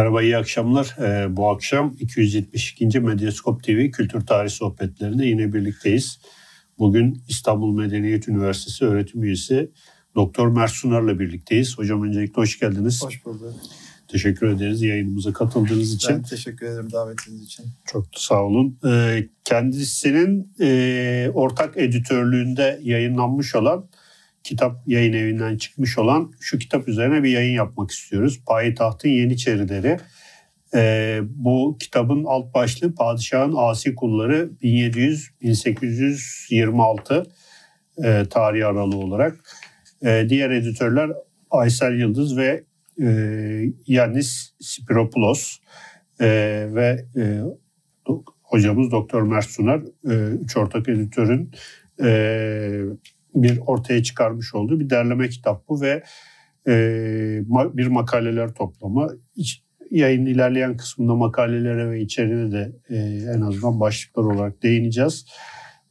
Merhaba, iyi akşamlar. Ee, bu akşam 272. Medyaskop TV Kültür Tarih Sohbetlerinde yine birlikteyiz. Bugün İstanbul Medeniyet Üniversitesi öğretim üyesi Doktor Mert Sunar'la birlikteyiz. Hocam öncelikle hoş geldiniz. Hoş bulduk. Teşekkür ederiz yayınımıza katıldığınız için. Ben teşekkür ederim davetiniz için. Çok sağ olun. Ee, kendisinin e, ortak editörlüğünde yayınlanmış olan kitap yayın evinden çıkmış olan şu kitap üzerine bir yayın yapmak istiyoruz. Payitahtın Yeniçerileri. Ee, bu kitabın alt başlığı Padişahın Asi Kulları 1700-1826 e, tarih aralığı olarak. E, diğer editörler Aysel Yıldız ve e, Yannis Spiropoulos e, ve e, hocamız Doktor Mert Sunar, e, üç ortak editörün e, bir ortaya çıkarmış olduğu bir derleme kitap bu ve e, bir makaleler toplamı. İç, yayın ilerleyen kısmında makalelere ve içeriğine de e, en azından başlıklar olarak değineceğiz.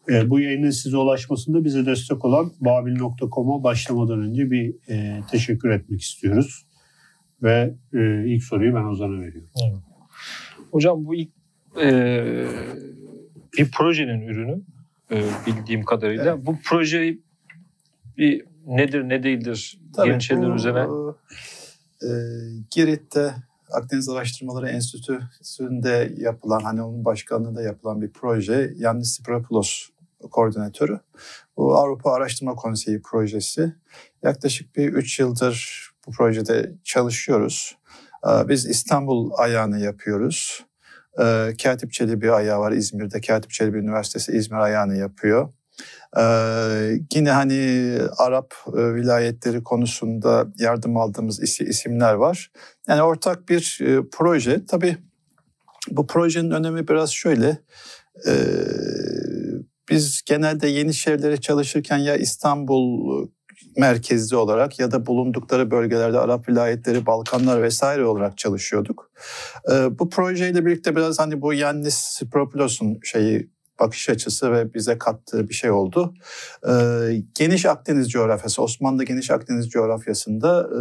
E, bu yayının size ulaşmasında bize destek olan babil.com'a başlamadan önce bir e, teşekkür etmek istiyoruz. Ve e, ilk soruyu ben Ozan'a veriyorum. Evet. Hocam bu ilk e, bir projenin ürünü e, bildiğim kadarıyla. Evet. Bu proje bir nedir ne değildir Tabii, Yeniçeriler üzerine? E, Girit'te Akdeniz Araştırmaları Enstitüsü'nde yapılan hani onun başkanlığında yapılan bir proje. Yannis Sipropoulos koordinatörü. Bu Avrupa Araştırma Konseyi projesi. Yaklaşık bir 3 yıldır bu projede çalışıyoruz. Biz İstanbul ayağını yapıyoruz. Katip Çelebi ayağı var İzmir'de. Katip Çelebi Üniversitesi İzmir ayağını yapıyor. Yine hani Arap vilayetleri konusunda yardım aldığımız isimler var. Yani ortak bir proje. Tabii bu projenin önemi biraz şöyle. Biz genelde yeni şehirlere çalışırken ya İstanbul merkezli olarak ya da bulundukları bölgelerde Arap vilayetleri, Balkanlar vesaire olarak çalışıyorduk. Bu projeyle birlikte biraz hani bu Yannis Spropoulos'un şeyi bakış açısı ve bize kattığı bir şey oldu. Ee, geniş Akdeniz coğrafyası, Osmanlı geniş Akdeniz coğrafyasında e,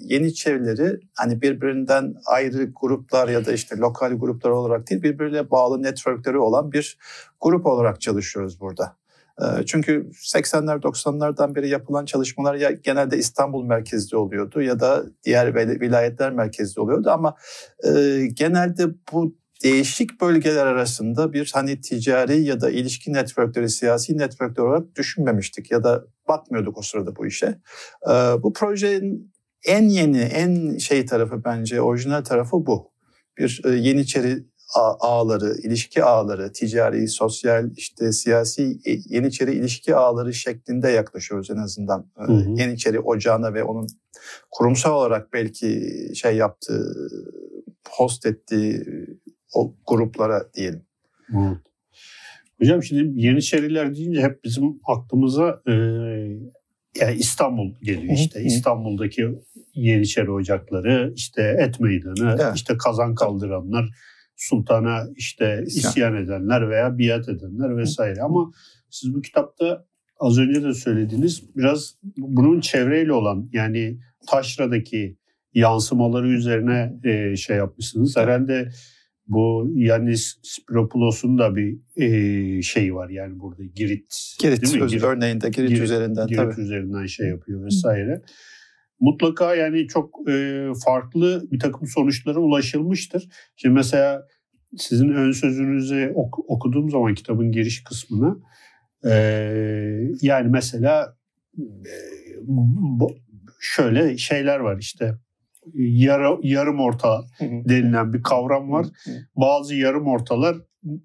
Yeniçerileri hani birbirinden ayrı gruplar ya da işte lokal gruplar olarak değil birbirine bağlı networkleri olan bir grup olarak çalışıyoruz burada. Çünkü 80'ler 90'lardan beri yapılan çalışmalar ya genelde İstanbul merkezli oluyordu ya da diğer vilayetler merkezli oluyordu ama e, genelde bu değişik bölgeler arasında bir hani ticari ya da ilişki networkleri, siyasi networkler olarak düşünmemiştik ya da bakmıyorduk o sırada bu işe. Ee, bu projenin en yeni, en şey tarafı bence orijinal tarafı bu. Bir e, Yeniçeri ağları, ilişki ağları, ticari, sosyal, işte siyasi e, Yeniçeri ilişki ağları şeklinde yaklaşıyoruz en azından. Hı hı. Yeniçeri ocağına ve onun kurumsal olarak belki şey yaptığı, host ettiği o gruplara diyelim. Evet. Hocam şimdi Yeniçeriler deyince hep bizim aklımıza e, yani İstanbul geliyor işte. İstanbul'daki Yeniçeri ocakları, işte et meydanı, evet. işte kazan kaldıranlar, sultana işte isyan, isyan edenler veya biat edenler vesaire. Ama siz bu kitapta az önce de söylediğiniz biraz bunun çevreyle olan yani taşradaki yansımaları üzerine e, şey yapmışsınız. Herhalde bu Yannis Spiropoulos'un da bir e, şey var yani burada Girit. Girit? Girit, örneğinde Girit, Girit üzerinden Girit tabii. üzerinden şey yapıyor vesaire. Mutlaka yani çok e, farklı bir takım sonuçlara ulaşılmıştır. Şimdi mesela sizin ön sözünüzü ok, okuduğum zaman kitabın giriş kısmını e, yani mesela e, şöyle şeyler var işte yarı, yarım orta denilen bir kavram var. Bazı yarım ortalar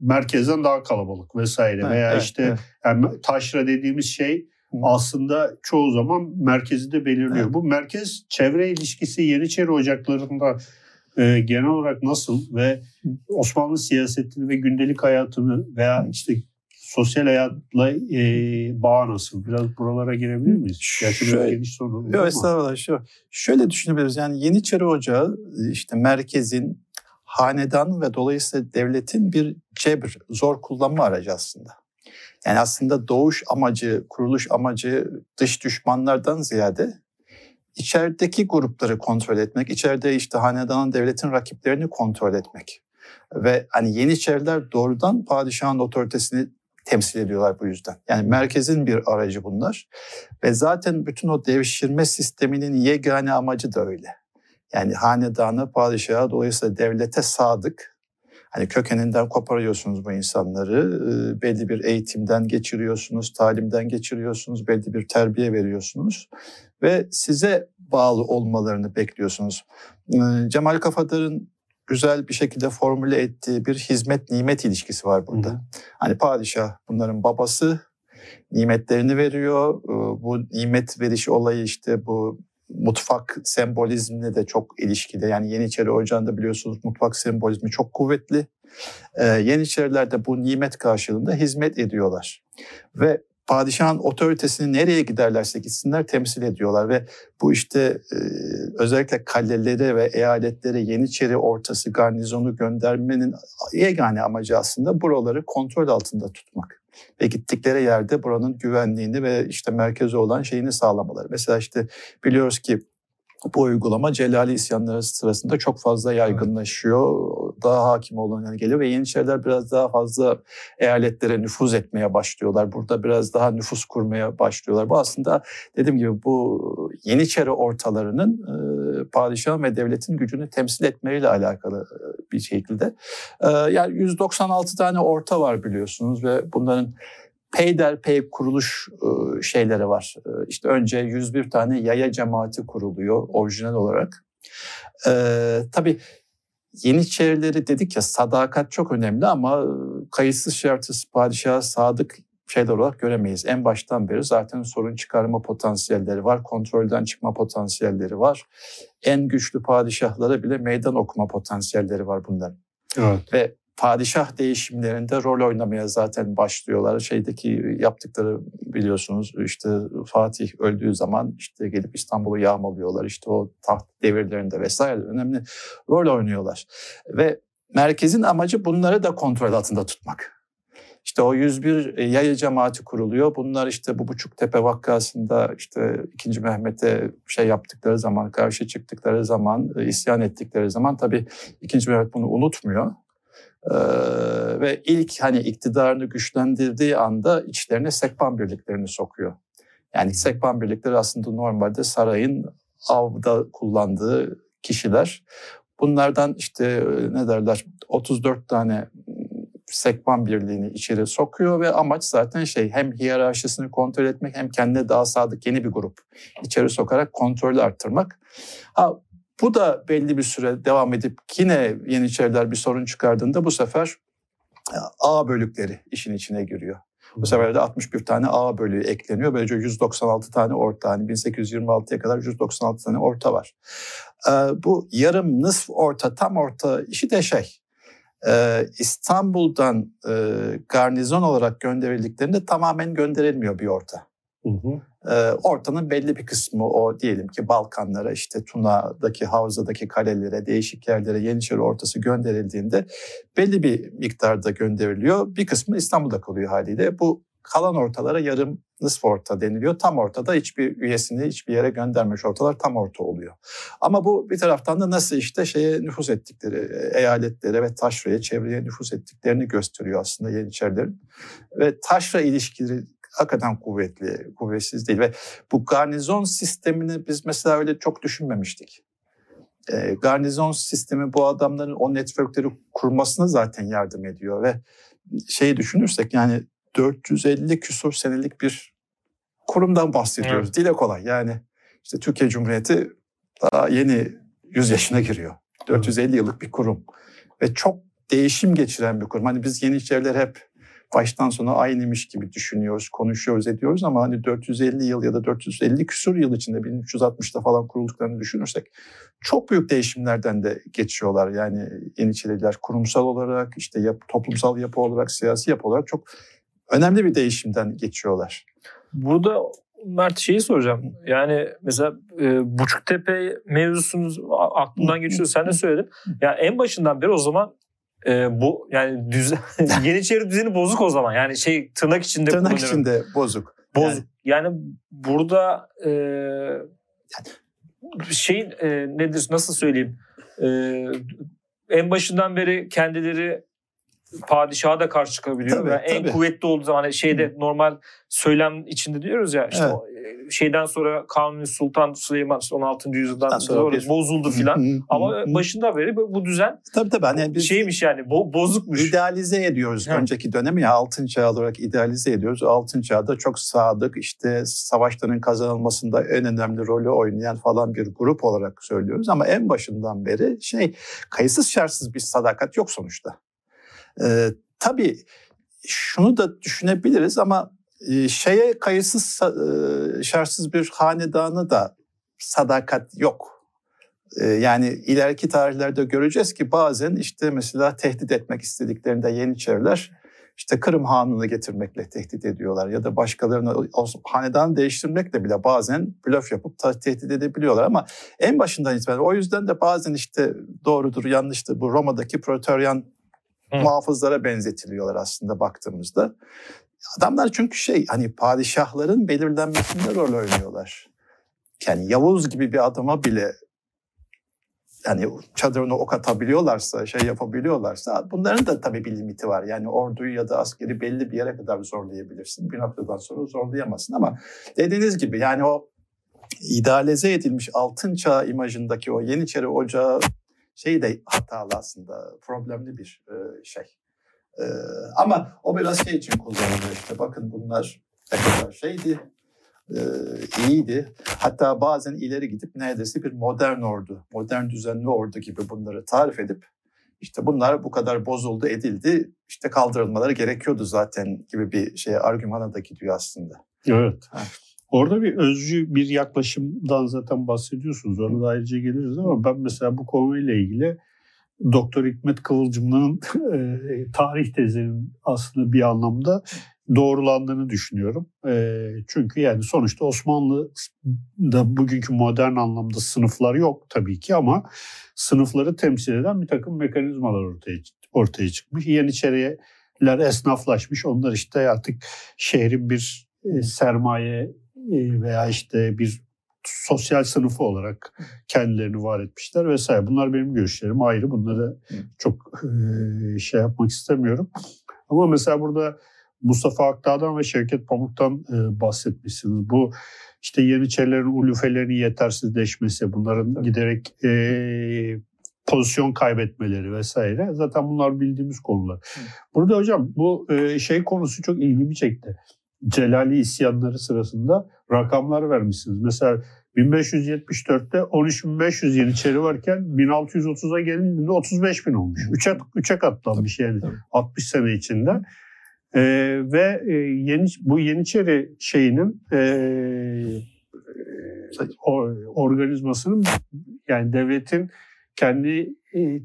merkezden daha kalabalık vesaire evet, veya evet, işte evet. Yani taşra dediğimiz şey aslında çoğu zaman merkezi de belirliyor. Evet. Bu merkez çevre ilişkisi Yeniçeri ocaklarında e, genel olarak nasıl ve Osmanlı siyasetini ve gündelik hayatını veya işte sosyal hayatla e, bağ nasıl? Biraz buralara girebilir miyiz? Gerçi şöyle, geniş soru. Yok estağfurullah. Şu, şöyle düşünebiliriz. Yani Yeniçeri Ocağı işte merkezin, hanedan ve dolayısıyla devletin bir cebr, zor kullanma aracı aslında. Yani aslında doğuş amacı, kuruluş amacı dış düşmanlardan ziyade içerideki grupları kontrol etmek, içeride işte hanedanın devletin rakiplerini kontrol etmek. Ve hani Yeniçeriler doğrudan padişahın otoritesini temsil ediyorlar bu yüzden. Yani merkezin bir aracı bunlar. Ve zaten bütün o devşirme sisteminin yegane amacı da öyle. Yani hanedanı, padişaha dolayısıyla devlete sadık. Hani kökeninden koparıyorsunuz bu insanları. Belli bir eğitimden geçiriyorsunuz, talimden geçiriyorsunuz, belli bir terbiye veriyorsunuz. Ve size bağlı olmalarını bekliyorsunuz. Cemal Kafadar'ın güzel bir şekilde formüle ettiği bir hizmet nimet ilişkisi var burada. Hı. Hani padişah bunların babası nimetlerini veriyor. Bu nimet veriş olayı işte bu mutfak sembolizmine de çok ilişkili. Yani Yeniçeri Ocağı'nda biliyorsunuz mutfak sembolizmi çok kuvvetli. Ee, Yeniçeriler de bu nimet karşılığında hizmet ediyorlar. Ve padişahın otoritesini nereye giderlerse gitsinler temsil ediyorlar ve bu işte e, özellikle kaleleri ve eyaletlere Yeniçeri ortası garnizonu göndermenin yegane amacı aslında buraları kontrol altında tutmak ve gittikleri yerde buranın güvenliğini ve işte merkezi olan şeyini sağlamaları. Mesela işte biliyoruz ki bu uygulama Celali isyanları sırasında çok fazla yaygınlaşıyor. Daha hakim olan geliyor ve Yeniçeriler biraz daha fazla eyaletlere nüfuz etmeye başlıyorlar. Burada biraz daha nüfus kurmaya başlıyorlar. Bu aslında dediğim gibi bu Yeniçeri ortalarının e, padişahın ve devletin gücünü temsil etmeyle alakalı e, bir şekilde. E, yani 196 tane orta var biliyorsunuz ve bunların peyderpey kuruluş ıı, şeyleri var. İşte önce 101 tane yaya cemaati kuruluyor orijinal olarak. Ee, tabii Yeniçerileri dedik ya sadakat çok önemli ama kayıtsız şartsız padişaha sadık şeyler olarak göremeyiz. En baştan beri zaten sorun çıkarma potansiyelleri var, kontrolden çıkma potansiyelleri var. En güçlü padişahlara bile meydan okuma potansiyelleri var bunların. Evet. Ve padişah değişimlerinde rol oynamaya zaten başlıyorlar. Şeydeki yaptıkları biliyorsunuz işte Fatih öldüğü zaman işte gelip İstanbul'u yağmalıyorlar. İşte o taht devirlerinde vesaire önemli rol oynuyorlar. Ve merkezin amacı bunları da kontrol altında tutmak. İşte o 101 yayı cemaati kuruluyor. Bunlar işte bu buçuk tepe vakkasında işte 2. Mehmet'e şey yaptıkları zaman, karşı çıktıkları zaman, isyan ettikleri zaman tabii 2. Mehmet bunu unutmuyor. Ee, ve ilk hani iktidarını güçlendirdiği anda içlerine sekban birliklerini sokuyor. Yani sekban birlikleri aslında normalde sarayın avda kullandığı kişiler. Bunlardan işte ne derler 34 tane sekban birliğini içeri sokuyor ve amaç zaten şey hem hiyerarşisini kontrol etmek hem kendine daha sadık yeni bir grup içeri sokarak kontrolü arttırmak. Ha bu da belli bir süre devam edip yine Yeniçeriler bir sorun çıkardığında bu sefer e, A bölükleri işin içine giriyor. Bu sefer de 61 tane A bölüğü ekleniyor. Böylece 196 tane orta. Hani 1826'ya kadar 196 tane orta var. Ee, bu yarım, nısf orta, tam orta işi de şey. E, İstanbul'dan e, garnizon olarak gönderildiklerinde tamamen gönderilmiyor bir orta. Hı hı. Ee, ortanın belli bir kısmı o diyelim ki Balkanlara işte Tuna'daki havzadaki kalelere değişik yerlere Yeniçeri ortası gönderildiğinde belli bir miktarda gönderiliyor. Bir kısmı İstanbul'da kalıyor haliyle. Bu kalan ortalara yarım nısf orta deniliyor. Tam ortada hiçbir üyesini hiçbir yere göndermiş ortalar tam orta oluyor. Ama bu bir taraftan da nasıl işte şeye nüfus ettikleri, eyaletlere ve taşraya, çevreye nüfus ettiklerini gösteriyor aslında Yeniçerilerin. Ve taşra ilişkileri hakikaten kuvvetli, kuvvetsiz değil ve bu garnizon sistemini biz mesela öyle çok düşünmemiştik. E, garnizon sistemi bu adamların o networkleri kurmasına zaten yardım ediyor ve şeyi düşünürsek yani 450 küsur senelik bir kurumdan bahsediyoruz. Evet. Dile kolay yani işte Türkiye Cumhuriyeti daha yeni 100 yaşına giriyor. 450 yıllık bir kurum ve çok değişim geçiren bir kurum. Hani biz Yeniçeriler hep baştan sona aynıymış gibi düşünüyoruz, konuşuyoruz, ediyoruz ama hani 450 yıl ya da 450 küsur yıl içinde 1360'da falan kurulduklarını düşünürsek çok büyük değişimlerden de geçiyorlar. Yani Yeniçeriler kurumsal olarak, işte yap, toplumsal yapı olarak, siyasi yapı olarak çok önemli bir değişimden geçiyorlar. Burada Mert şeyi soracağım. Yani mesela e, Buçuktepe mevzusunu aklımdan geçiyor. Sen de söyledin. Ya yani en başından beri o zaman e, bu yani düzen Yeniçeri düzeni bozuk o zaman. Yani şey tırnak içinde tırnak içinde bozuk. Bozuk. Yani, yani burada e, şeyin e, nedir nasıl söyleyeyim e, en başından beri kendileri padişaha da karşı çıkabiliyor. Tabii, yani en tabii. kuvvetli olduğu zaman hani şeyde normal söylem içinde diyoruz ya işte Evet. o, e, şeyden sonra Kanuni Sultan Süleyman işte 16. yüzyıldan sonra bir- bozuldu filan. Hı, hı, Ama hı. başından beri bu düzen tabii tabii hani biz şeymiş yani bo- bozukmuş. idealize ediyoruz Evet. önceki dönemi ya altın çağ olarak idealize ediyoruz. Altın çağda çok sadık işte savaşların kazanılmasında en önemli rolü oynayan falan bir grup olarak söylüyoruz ama en başından beri şey kayıtsız şartsız bir sadakat yok sonuçta. Ee, tabii şunu da düşünebiliriz ama e, şeye kayıtsız e, şartsız bir hanedanı da sadakat yok. Yani ileriki tarihlerde göreceğiz ki bazen işte mesela tehdit etmek istediklerinde Yeniçeriler işte Kırım Hanı'nı getirmekle tehdit ediyorlar ya da başkalarını o hanedanı değiştirmekle bile bazen blöf yapıp tehdit edebiliyorlar ama en başından itibaren o yüzden de bazen işte doğrudur yanlıştır bu Roma'daki Praetorian Hı. muhafızlara benzetiliyorlar aslında baktığımızda. Adamlar çünkü şey hani padişahların belirlenmesinde rol oynuyorlar. Yani Yavuz gibi bir adama bile yani çadırına ok atabiliyorlarsa, şey yapabiliyorlarsa bunların da tabii bir limiti var. Yani orduyu ya da askeri belli bir yere kadar zorlayabilirsin. Bir noktadan sonra zorlayamazsın ama dediğiniz gibi yani o idealize edilmiş altın çağ imajındaki o Yeniçeri Ocağı şey de hatalı aslında problemli bir e, şey. E, ama o biraz şey için kullanılıyor işte bakın bunlar ne kadar şeydi, e, iyiydi. Hatta bazen ileri gidip neredeyse bir modern ordu, modern düzenli ordu gibi bunları tarif edip işte bunlar bu kadar bozuldu edildi işte kaldırılmaları gerekiyordu zaten gibi bir şey argümana da gidiyor aslında. Evet. Ha. Orada bir özcü bir yaklaşımdan zaten bahsediyorsunuz. Ona da ayrıca geliriz ama ben mesela bu konuyla ilgili Doktor Hikmet Kıvılcımlı'nın e, tarih tezinin aslında bir anlamda doğrulandığını düşünüyorum. E, çünkü yani sonuçta Osmanlı'da bugünkü modern anlamda sınıflar yok tabii ki ama sınıfları temsil eden bir takım mekanizmalar ortaya ortaya çıkmış. Yeniçeriler esnaflaşmış. Onlar işte artık şehrin bir e, sermaye veya işte bir sosyal sınıfı olarak kendilerini var etmişler vesaire. Bunlar benim görüşlerim ayrı. Bunları çok e, şey yapmak istemiyorum. Ama mesela burada Mustafa Akdağ'dan ve Şevket Pamuk'tan e, bahsetmişsiniz. Bu işte Yeniçerilerin ulufelerinin yetersizleşmesi, bunların giderek e, pozisyon kaybetmeleri vesaire. Zaten bunlar bildiğimiz konular. Burada hocam bu şey konusu çok ilgimi çekti. Celali isyanları sırasında rakamlar vermişsiniz. Mesela 1574'te 13.500 Yeniçeri varken 1630'a gelindiğinde 35 bin olmuş. Üçe, üçe katlanmış yani tabii. 60 sene içinde. Ee, ve e, yeni bu Yeniçeri şeyinin e, e, o, organizmasının yani devletin kendi e,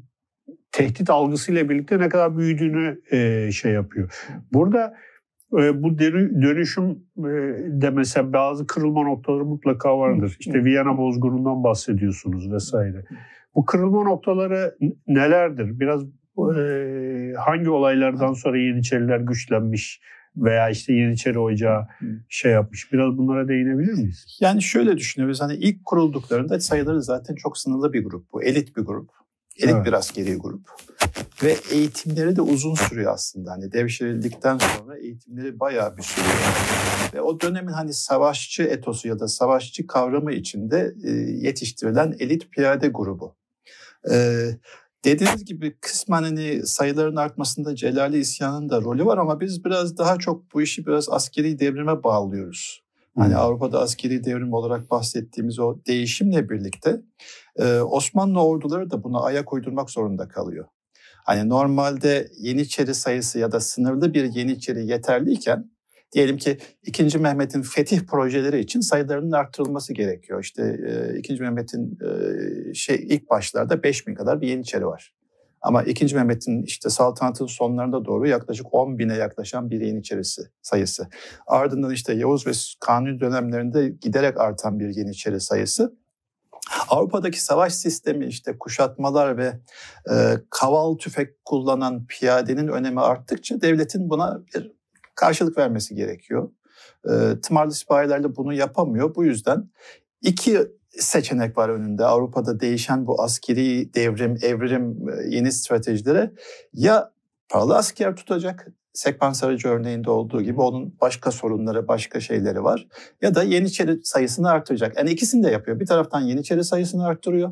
tehdit algısıyla birlikte ne kadar büyüdüğünü e, şey yapıyor. Burada bu dönü- dönüşüm e, de mesela bazı kırılma noktaları mutlaka vardır. İşte Viyana bozgunundan bahsediyorsunuz vesaire. Bu kırılma noktaları nelerdir? Biraz e, hangi olaylardan sonra Yeniçeriler güçlenmiş veya işte Yeniçeri Ocağı şey yapmış? Biraz bunlara değinebilir miyiz? Yani şöyle düşünüyoruz hani ilk kurulduklarında sayıları zaten çok sınırlı bir grup bu. Elit bir grup. Elit Evet. bir askeri grup. Ve eğitimleri de uzun sürüyor aslında. Hani devşirildikten sonra eğitimleri bayağı bir sürüyor. Ve o dönemin hani savaşçı etosu ya da savaşçı kavramı içinde e, yetiştirilen elit piyade grubu. E, dediğiniz gibi kısmen hani sayıların artmasında Celali isyanının da rolü var ama biz biraz daha çok bu işi biraz askeri devrime bağlıyoruz. Hani Hı. Avrupa'da askeri devrim olarak bahsettiğimiz o değişimle birlikte e, Osmanlı orduları da buna ayak uydurmak zorunda kalıyor. Hani normalde Yeniçeri sayısı ya da sınırlı bir Yeniçeri yeterliyken diyelim ki 2. Mehmet'in fetih projeleri için sayılarının arttırılması gerekiyor. İşte e, 2. Mehmet'in e, şey ilk başlarda 5000 kadar bir Yeniçeri var. Ama 2. Mehmet'in işte saltanatın sonlarında doğru yaklaşık 10 bine yaklaşan bir Yeniçerisi sayısı. Ardından işte Yavuz ve Kanuni dönemlerinde giderek artan bir Yeniçeri sayısı. Avrupa'daki savaş sistemi işte kuşatmalar ve e, kaval tüfek kullanan piyadenin önemi arttıkça devletin buna bir karşılık vermesi gerekiyor. E, tımarlı sipahilerle bunu yapamıyor. Bu yüzden iki seçenek var önünde. Avrupa'da değişen bu askeri devrim, evrim, e, yeni stratejilere ya paralı asker tutacak, Sekpansarıcı örneğinde olduğu gibi onun başka sorunları, başka şeyleri var. Ya da Yeniçeri sayısını artıracak. Yani ikisini de yapıyor. Bir taraftan Yeniçeri sayısını arttırıyor.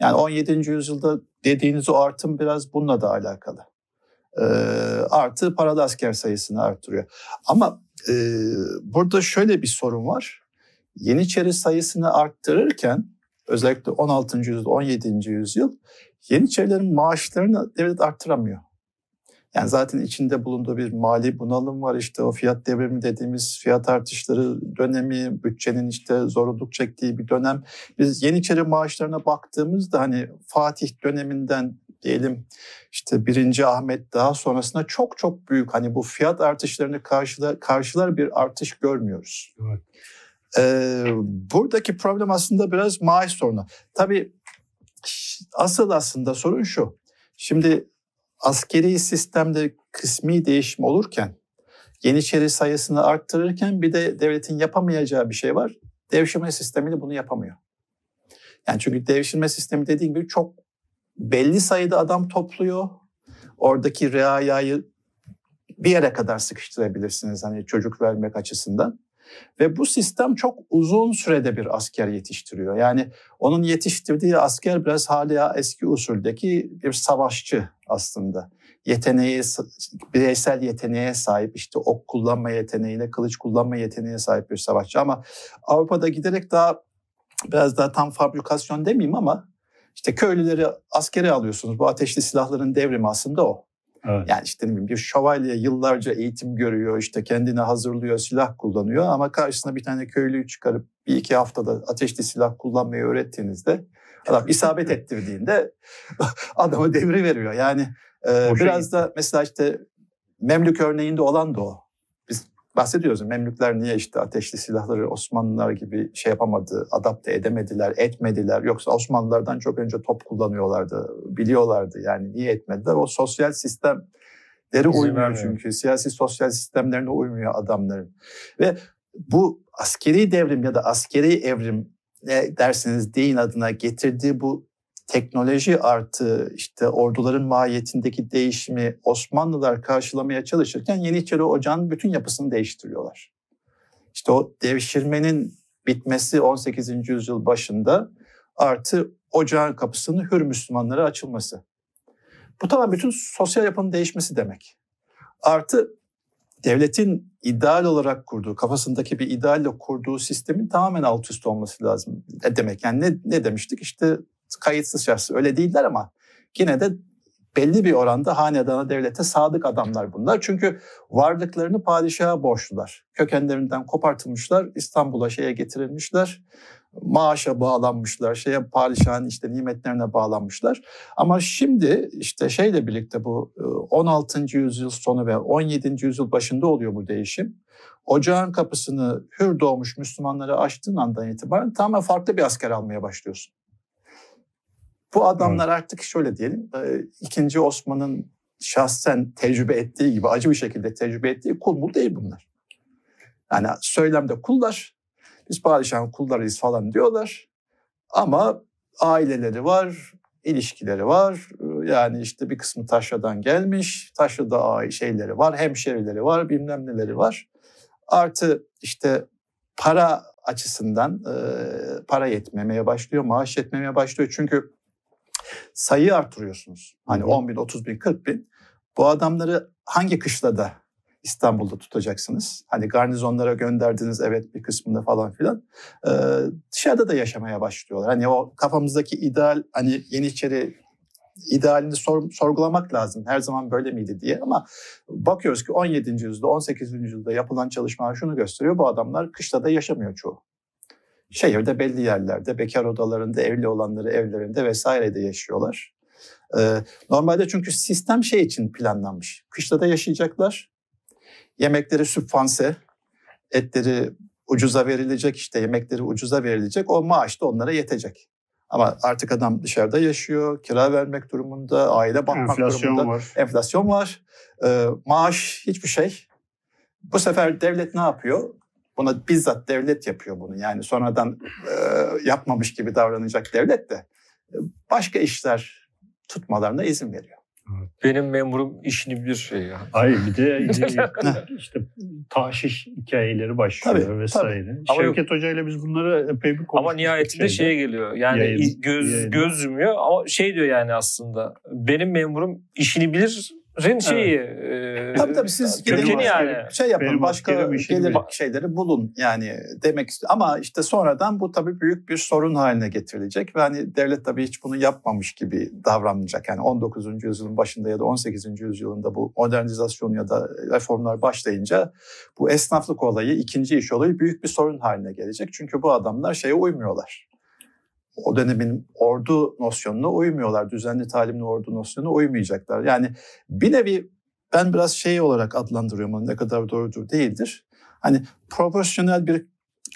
Yani 17. yüzyılda dediğiniz o artım biraz bununla da alakalı. Ee, artı paralı asker sayısını arttırıyor. Ama e, burada şöyle bir sorun var. Yeniçeri sayısını arttırırken özellikle 16. yüzyıl, 17. yüzyıl Yeniçerilerin maaşlarını devlet arttıramıyor. Yani zaten içinde bulunduğu bir mali bunalım var. İşte o fiyat devrimi dediğimiz fiyat artışları dönemi, bütçenin işte zorluk çektiği bir dönem. Biz Yeniçeri maaşlarına baktığımızda hani Fatih döneminden diyelim işte birinci Ahmet daha sonrasında çok çok büyük hani bu fiyat artışlarını karşılar, karşılar bir artış görmüyoruz. Evet. Ee, buradaki problem aslında biraz maaş sorunu. Tabii asıl aslında sorun şu. Şimdi askeri sistemde kısmi değişim olurken, Yeniçeri sayısını arttırırken bir de devletin yapamayacağı bir şey var. Devşirme sistemiyle bunu yapamıyor. Yani çünkü devşirme sistemi dediğim gibi çok belli sayıda adam topluyor. Oradaki reayayı bir yere kadar sıkıştırabilirsiniz hani çocuk vermek açısından. Ve bu sistem çok uzun sürede bir asker yetiştiriyor. Yani onun yetiştirdiği asker biraz hala eski usuldeki bir savaşçı aslında. Yeteneği, bireysel yeteneğe sahip, işte ok kullanma yeteneğine, kılıç kullanma yeteneğine sahip bir savaşçı. Ama Avrupa'da giderek daha biraz daha tam fabrikasyon demeyeyim ama işte köylüleri askere alıyorsunuz. Bu ateşli silahların devrimi aslında o. Evet. Yani işte ne bileyim bir şövalye yıllarca eğitim görüyor, işte kendini hazırlıyor, silah kullanıyor ama karşısına bir tane köylüyü çıkarıp bir iki haftada ateşli silah kullanmayı öğrettiğinizde adam isabet ettirdiğinde adamı devri veriyor. Yani e, biraz da mesela işte Memlük örneğinde olan da o bahsediyoruz. Memlükler niye işte ateşli silahları Osmanlılar gibi şey yapamadı, adapte edemediler, etmediler. Yoksa Osmanlılardan çok önce top kullanıyorlardı, biliyorlardı. Yani niye etmediler? O sosyal sistemleri uymuyor çünkü. Siyasi sosyal sistemlerine uymuyor adamların. Ve bu askeri devrim ya da askeri evrim ne derseniz deyin adına getirdiği bu teknoloji artı işte orduların mahiyetindeki değişimi Osmanlılar karşılamaya çalışırken Yeniçeri Ocağı'nın bütün yapısını değiştiriyorlar. İşte o devşirmenin bitmesi 18. yüzyıl başında artı ocağın kapısının hür Müslümanlara açılması. Bu tamamen bütün sosyal yapının değişmesi demek. Artı devletin ideal olarak kurduğu, kafasındaki bir idealle kurduğu sistemin tamamen alt üst olması lazım. Ne demek? Yani ne, ne demiştik? İşte kayıtsız şahsı öyle değiller ama yine de belli bir oranda hanedana devlete sadık adamlar bunlar. Çünkü varlıklarını padişaha borçlular. Kökenlerinden kopartılmışlar, İstanbul'a şeye getirilmişler. Maaşa bağlanmışlar, şeye padişahın işte nimetlerine bağlanmışlar. Ama şimdi işte şeyle birlikte bu 16. E, yüzyıl sonu ve 17. yüzyıl başında oluyor bu değişim. Ocağın kapısını hür doğmuş Müslümanlara açtığın andan itibaren tamamen farklı bir asker almaya başlıyorsun. Bu adamlar evet. artık şöyle diyelim, ikinci Osman'ın şahsen tecrübe ettiği gibi acı bir şekilde tecrübe ettiği kul mu değil bunlar. Yani söylemde kullar, biz padişahın kullarıyız falan diyorlar. Ama aileleri var, ilişkileri var. Yani işte bir kısmı Taşra'dan gelmiş, Taşra'da şeyleri var, hemşerileri var, bilmem neleri var. Artı işte para açısından para yetmemeye başlıyor, maaş yetmemeye başlıyor. Çünkü sayı artırıyorsunuz. Hani 10 bin, 30 bin, 40 bin. Bu adamları hangi kışlada İstanbul'da tutacaksınız? Hani garnizonlara gönderdiniz evet bir kısmında falan filan. Ee, dışarıda da yaşamaya başlıyorlar. Hani o kafamızdaki ideal hani Yeniçeri idealini sor, sorgulamak lazım. Her zaman böyle miydi diye ama bakıyoruz ki 17. yüzyılda 18. yüzyılda yapılan çalışmalar şunu gösteriyor. Bu adamlar kışlada yaşamıyor çoğu şehirde belli yerlerde, bekar odalarında, evli olanları evlerinde vesairede yaşıyorlar. Ee, normalde çünkü sistem şey için planlanmış. Kışlada yaşayacaklar. Yemekleri sübvanse, etleri ucuza verilecek işte yemekleri ucuza verilecek. O maaş da onlara yetecek. Ama artık adam dışarıda yaşıyor, kira vermek durumunda, aile bakmak Enflasyon durumunda. Var. Enflasyon var. Ee, maaş hiçbir şey. Bu sefer devlet ne yapıyor? Buna bizzat devlet yapıyor bunu. Yani sonradan e, yapmamış gibi davranacak devlet de e, başka işler tutmalarına izin veriyor. Benim memurum işini bir şey ya. Hayır bir de işte taşiş hikayeleri başlıyor tabii, vesaire. Tabii. Ama Şevket Hoca ile biz bunları epey bir konuştuk. Ama nihayetinde şeyde. şeye geliyor. Yani yayın, göz yayın. göz yumuyor ama şey diyor yani aslında. Benim memurum işini bilir Rin şeyi evet. e, tabii tabii siz kökeni yani. şey yapın Benim başka gelir şeyleri bulun yani demek istiyor. Ama işte sonradan bu tabii büyük bir sorun haline getirilecek ve hani devlet tabii hiç bunu yapmamış gibi davranmayacak. Yani 19. yüzyılın başında ya da 18. yüzyılında bu modernizasyon ya da reformlar başlayınca bu esnaflık olayı, ikinci iş olayı büyük bir sorun haline gelecek. Çünkü bu adamlar şeye uymuyorlar o dönemin ordu nosyonuna uymuyorlar. Düzenli talimli ordu nosyonuna uymayacaklar. Yani bir nevi ben biraz şey olarak adlandırıyorum onu ne kadar doğrudur değildir. Hani profesyonel bir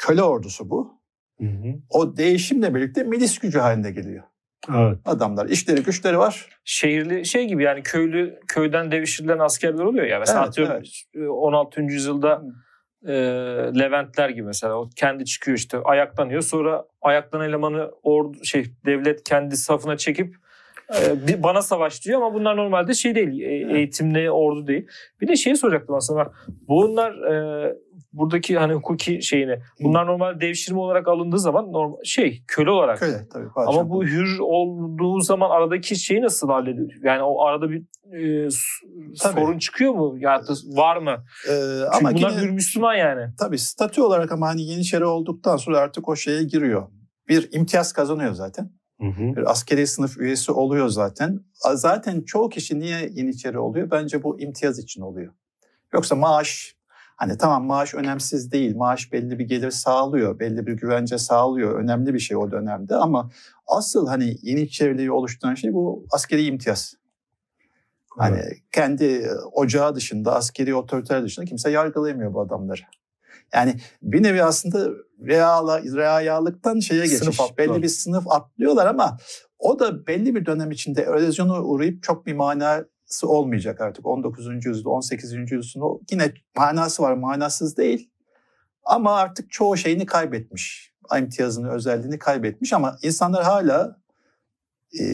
köle ordusu bu. Hı hı. O değişimle birlikte milis gücü haline geliyor. Evet. Adamlar işleri güçleri var. Şehirli şey gibi yani köylü köyden devşirilen askerler oluyor ya. Mesela evet, evet. 16. yüzyılda hı e, Leventler gibi mesela. O kendi çıkıyor işte. Ayaklanıyor. Sonra ayaklan elemanı ordu şey devlet kendi safına çekip e, bir, bana savaş diyor ama bunlar normalde şey değil e, eğitimli ordu değil. Bir de şeyi soracaktım aslında bunlar e, buradaki hani hukuki şeyini bunlar normal devşirme olarak alındığı zaman normal şey köle olarak. Köle tabii. Ama bu hür olduğu zaman aradaki şeyi nasıl hallediyor? Yani o arada bir e, sorun çıkıyor mu? Ya da var mı? Ee, Çünkü ama bunlar yine, hür Müslüman yani. Tabii statü olarak ama hani Yeniçeri olduktan sonra artık o şeye giriyor. Bir imtiyaz kazanıyor zaten. Hı hı. Bir askeri sınıf üyesi oluyor zaten. Zaten çoğu kişi niye Yeniçeri oluyor? Bence bu imtiyaz için oluyor. Yoksa maaş Hani tamam maaş önemsiz değil. Maaş belli bir gelir sağlıyor, belli bir güvence sağlıyor. Önemli bir şey o dönemde ama asıl hani Yeniçeriliği oluşturan şey bu askeri imtiyaz. Hani evet. kendi ocağı dışında, askeri otoriter dışında kimse yargılayamıyor bu adamları. Yani bir nevi aslında reala, reayalıktan şeye geçiş. Belli bir sınıf atlıyorlar ama o da belli bir dönem içinde erozyona uğrayıp çok bir manası olmayacak artık. 19. yüzyılda, 18. yüzyılda yine manası var, manasız değil. Ama artık çoğu şeyini kaybetmiş. İmtiyazını, özelliğini kaybetmiş ama insanlar hala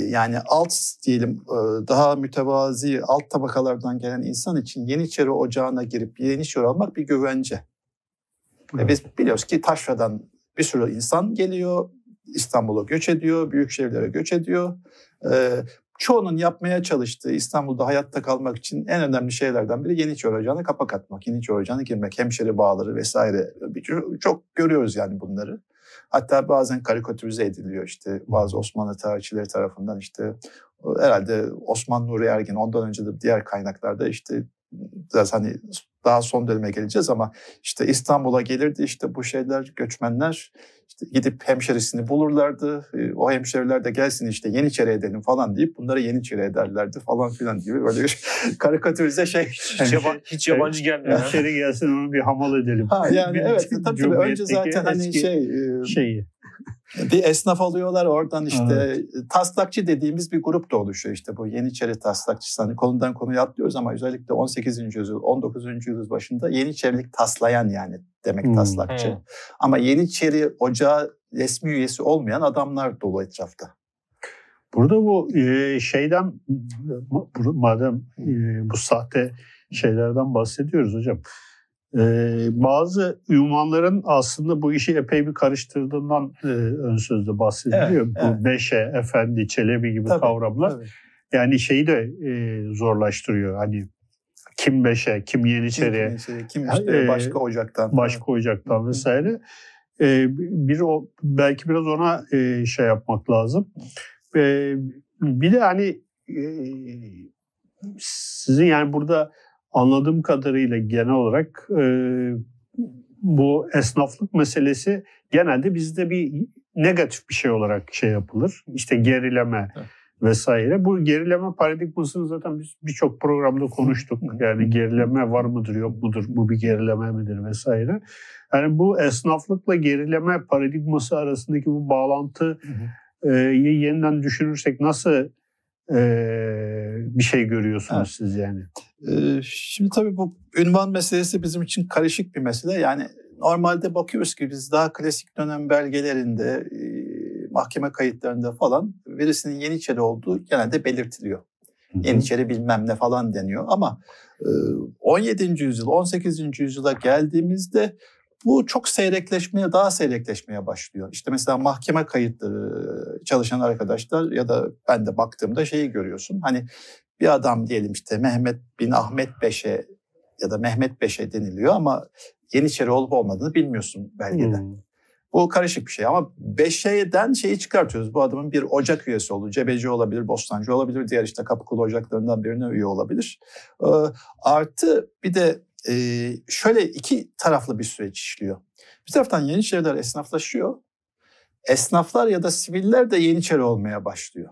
yani alt diyelim daha mütevazi alt tabakalardan gelen insan için Yeniçeri ocağına girip Yeniçeri olmak bir güvence. Evet. Ve biz biliyoruz ki taşradan bir sürü insan geliyor, İstanbul'a göç ediyor, büyük şehirlere göç ediyor. çoğunun yapmaya çalıştığı İstanbul'da hayatta kalmak için en önemli şeylerden biri Yeniçeri Ocağı'na kapak atmak, Yeniçeri Ocağı'na girmek, hemşeri bağları vesaire. Çok görüyoruz yani bunları. Hatta bazen karikatürize ediliyor işte bazı Osmanlı tarihçileri tarafından işte herhalde Osman Nuri Ergin ondan önce de diğer kaynaklarda işte biraz hani daha son döneme geleceğiz ama işte İstanbul'a gelirdi işte bu şeyler göçmenler işte gidip hemşerisini bulurlardı. Ee, o hemşeriler de gelsin işte Yeniçeri edelim falan deyip bunları Yeniçeri ederlerdi falan filan gibi böyle bir karikatürize şey. Hiç, yaba, hiç yabancı gelmiyor. Hemşeri gelsin onu bir hamal edelim. Ha, yani evet tabii, tabii önce zaten hani şey e, şeyi bir esnaf alıyorlar oradan işte evet. taslakçı dediğimiz bir grup da oluşuyor işte bu Yeniçeri taslakçısı. Hani konudan konuya atlıyoruz ama özellikle 18. yüzyıl 19. yüzyıl başında Yeniçerilik taslayan yani demek hmm. taslakçı. Hmm. Ama Yeniçeri ocağı resmi üyesi olmayan adamlar dolu etrafta. Burada bu şeyden madem bu sahte şeylerden bahsediyoruz hocam. Ee, bazı ünvanların aslında bu işi epey bir karıştırdığından e, ön sözde bahsediliyor. Evet, bu evet. Beşe, Efendi, Çelebi gibi tabii, kavramlar. Tabii. Yani şeyi de e, zorlaştırıyor. Hani kim Beşe, kim Yeniçeri, kim, kim işte e, başka ocaktan. Başka falan. ocaktan vesaire. E, bir o belki biraz ona e, şey yapmak lazım. E, bir de hani e, sizin yani burada anladığım kadarıyla genel olarak e, bu esnaflık meselesi genelde bizde bir negatif bir şey olarak şey yapılır. İşte gerileme vesaire. Bu gerileme paradigmasını zaten biz birçok programda konuştuk. Yani gerileme var mıdır yok mudur, bu bir gerileme midir vesaire. Yani bu esnaflıkla gerileme paradigması arasındaki bu bağlantıyı yeniden düşünürsek nasıl bir şey görüyorsunuz evet. siz yani? Şimdi tabii bu ünvan meselesi bizim için karışık bir mesele. Yani normalde bakıyoruz ki biz daha klasik dönem belgelerinde, e, mahkeme kayıtlarında falan verisinin Yeniçeri olduğu genelde belirtiliyor. Yeniçeri bilmem ne falan deniyor ama 17. E, yüzyıl, 18. yüzyıla geldiğimizde bu çok seyrekleşmeye, daha seyrekleşmeye başlıyor. İşte mesela mahkeme kayıtları çalışan arkadaşlar ya da ben de baktığımda şeyi görüyorsun. Hani bir adam diyelim işte Mehmet bin Ahmet Beşe ya da Mehmet Beşe deniliyor ama Yeniçeri olup olmadığını bilmiyorsun belgede. Hmm. Bu karışık bir şey ama Beşe'den şeyi çıkartıyoruz. Bu adamın bir ocak üyesi olduğu, cebeci olabilir, bostancı olabilir, diğer işte Kapıkulu ocaklarından birine üye olabilir. Ee, artı bir de e, şöyle iki taraflı bir süreç işliyor. Bir taraftan Yeniçeriler esnaflaşıyor. Esnaflar ya da siviller de Yeniçeri olmaya başlıyor.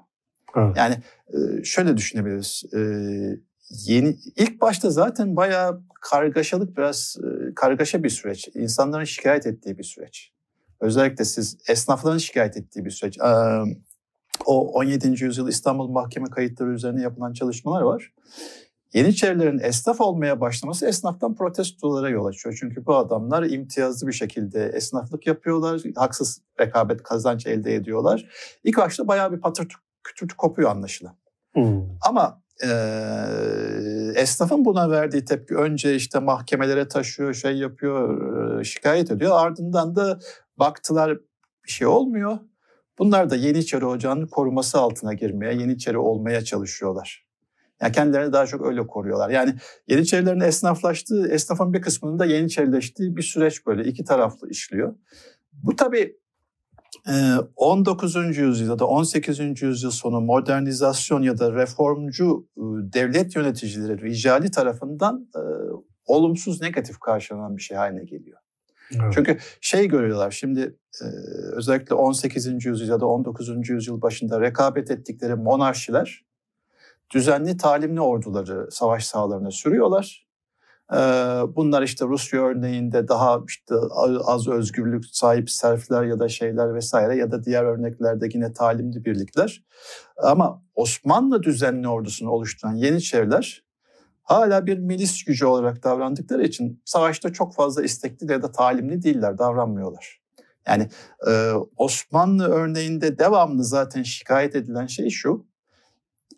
Evet. Yani e, şöyle düşünebiliriz. E, yeni ilk başta zaten bayağı kargaşalık biraz e, kargaşa bir süreç. İnsanların şikayet ettiği bir süreç. Özellikle siz esnafların şikayet ettiği bir süreç. O 17. yüzyıl İstanbul mahkeme kayıtları üzerine yapılan çalışmalar var. Yeniçerilerin esnaf olmaya başlaması esnaftan protestolara yol açıyor. Çünkü bu adamlar imtiyazlı bir şekilde esnaflık yapıyorlar, haksız rekabet kazanç elde ediyorlar. İlk başta bayağı bir patırtı kütürtü kopuyor anlaşılan. Hmm. Ama e, esnafın buna verdiği tepki önce işte mahkemelere taşıyor, şey yapıyor, şikayet ediyor. Ardından da baktılar bir şey olmuyor. Bunlar da Yeniçeri Ocağı'nın koruması altına girmeye, Yeniçeri olmaya çalışıyorlar. Yani kendilerini daha çok öyle koruyorlar. Yani Yeniçerilerin esnaflaştığı, esnafın bir kısmının da Yeniçerileştiği bir süreç böyle iki taraflı işliyor. Bu tabii 19. yüzyıl ya da 18. yüzyıl sonu modernizasyon ya da reformcu devlet yöneticileri, ricali tarafından olumsuz, negatif karşılanan bir şey haline geliyor. Evet. Çünkü şey görüyorlar şimdi özellikle 18. yüzyıl ya da 19. yüzyıl başında rekabet ettikleri monarşiler düzenli talimli orduları savaş sahalarına sürüyorlar. Bunlar işte Rusya örneğinde daha işte az özgürlük sahip serfler ya da şeyler vesaire ya da diğer örneklerde yine talimli birlikler. Ama Osmanlı düzenli ordusunu oluşturan Yeniçeriler hala bir milis gücü olarak davrandıkları için savaşta çok fazla istekli ya da talimli değiller, davranmıyorlar. Yani Osmanlı örneğinde devamlı zaten şikayet edilen şey şu,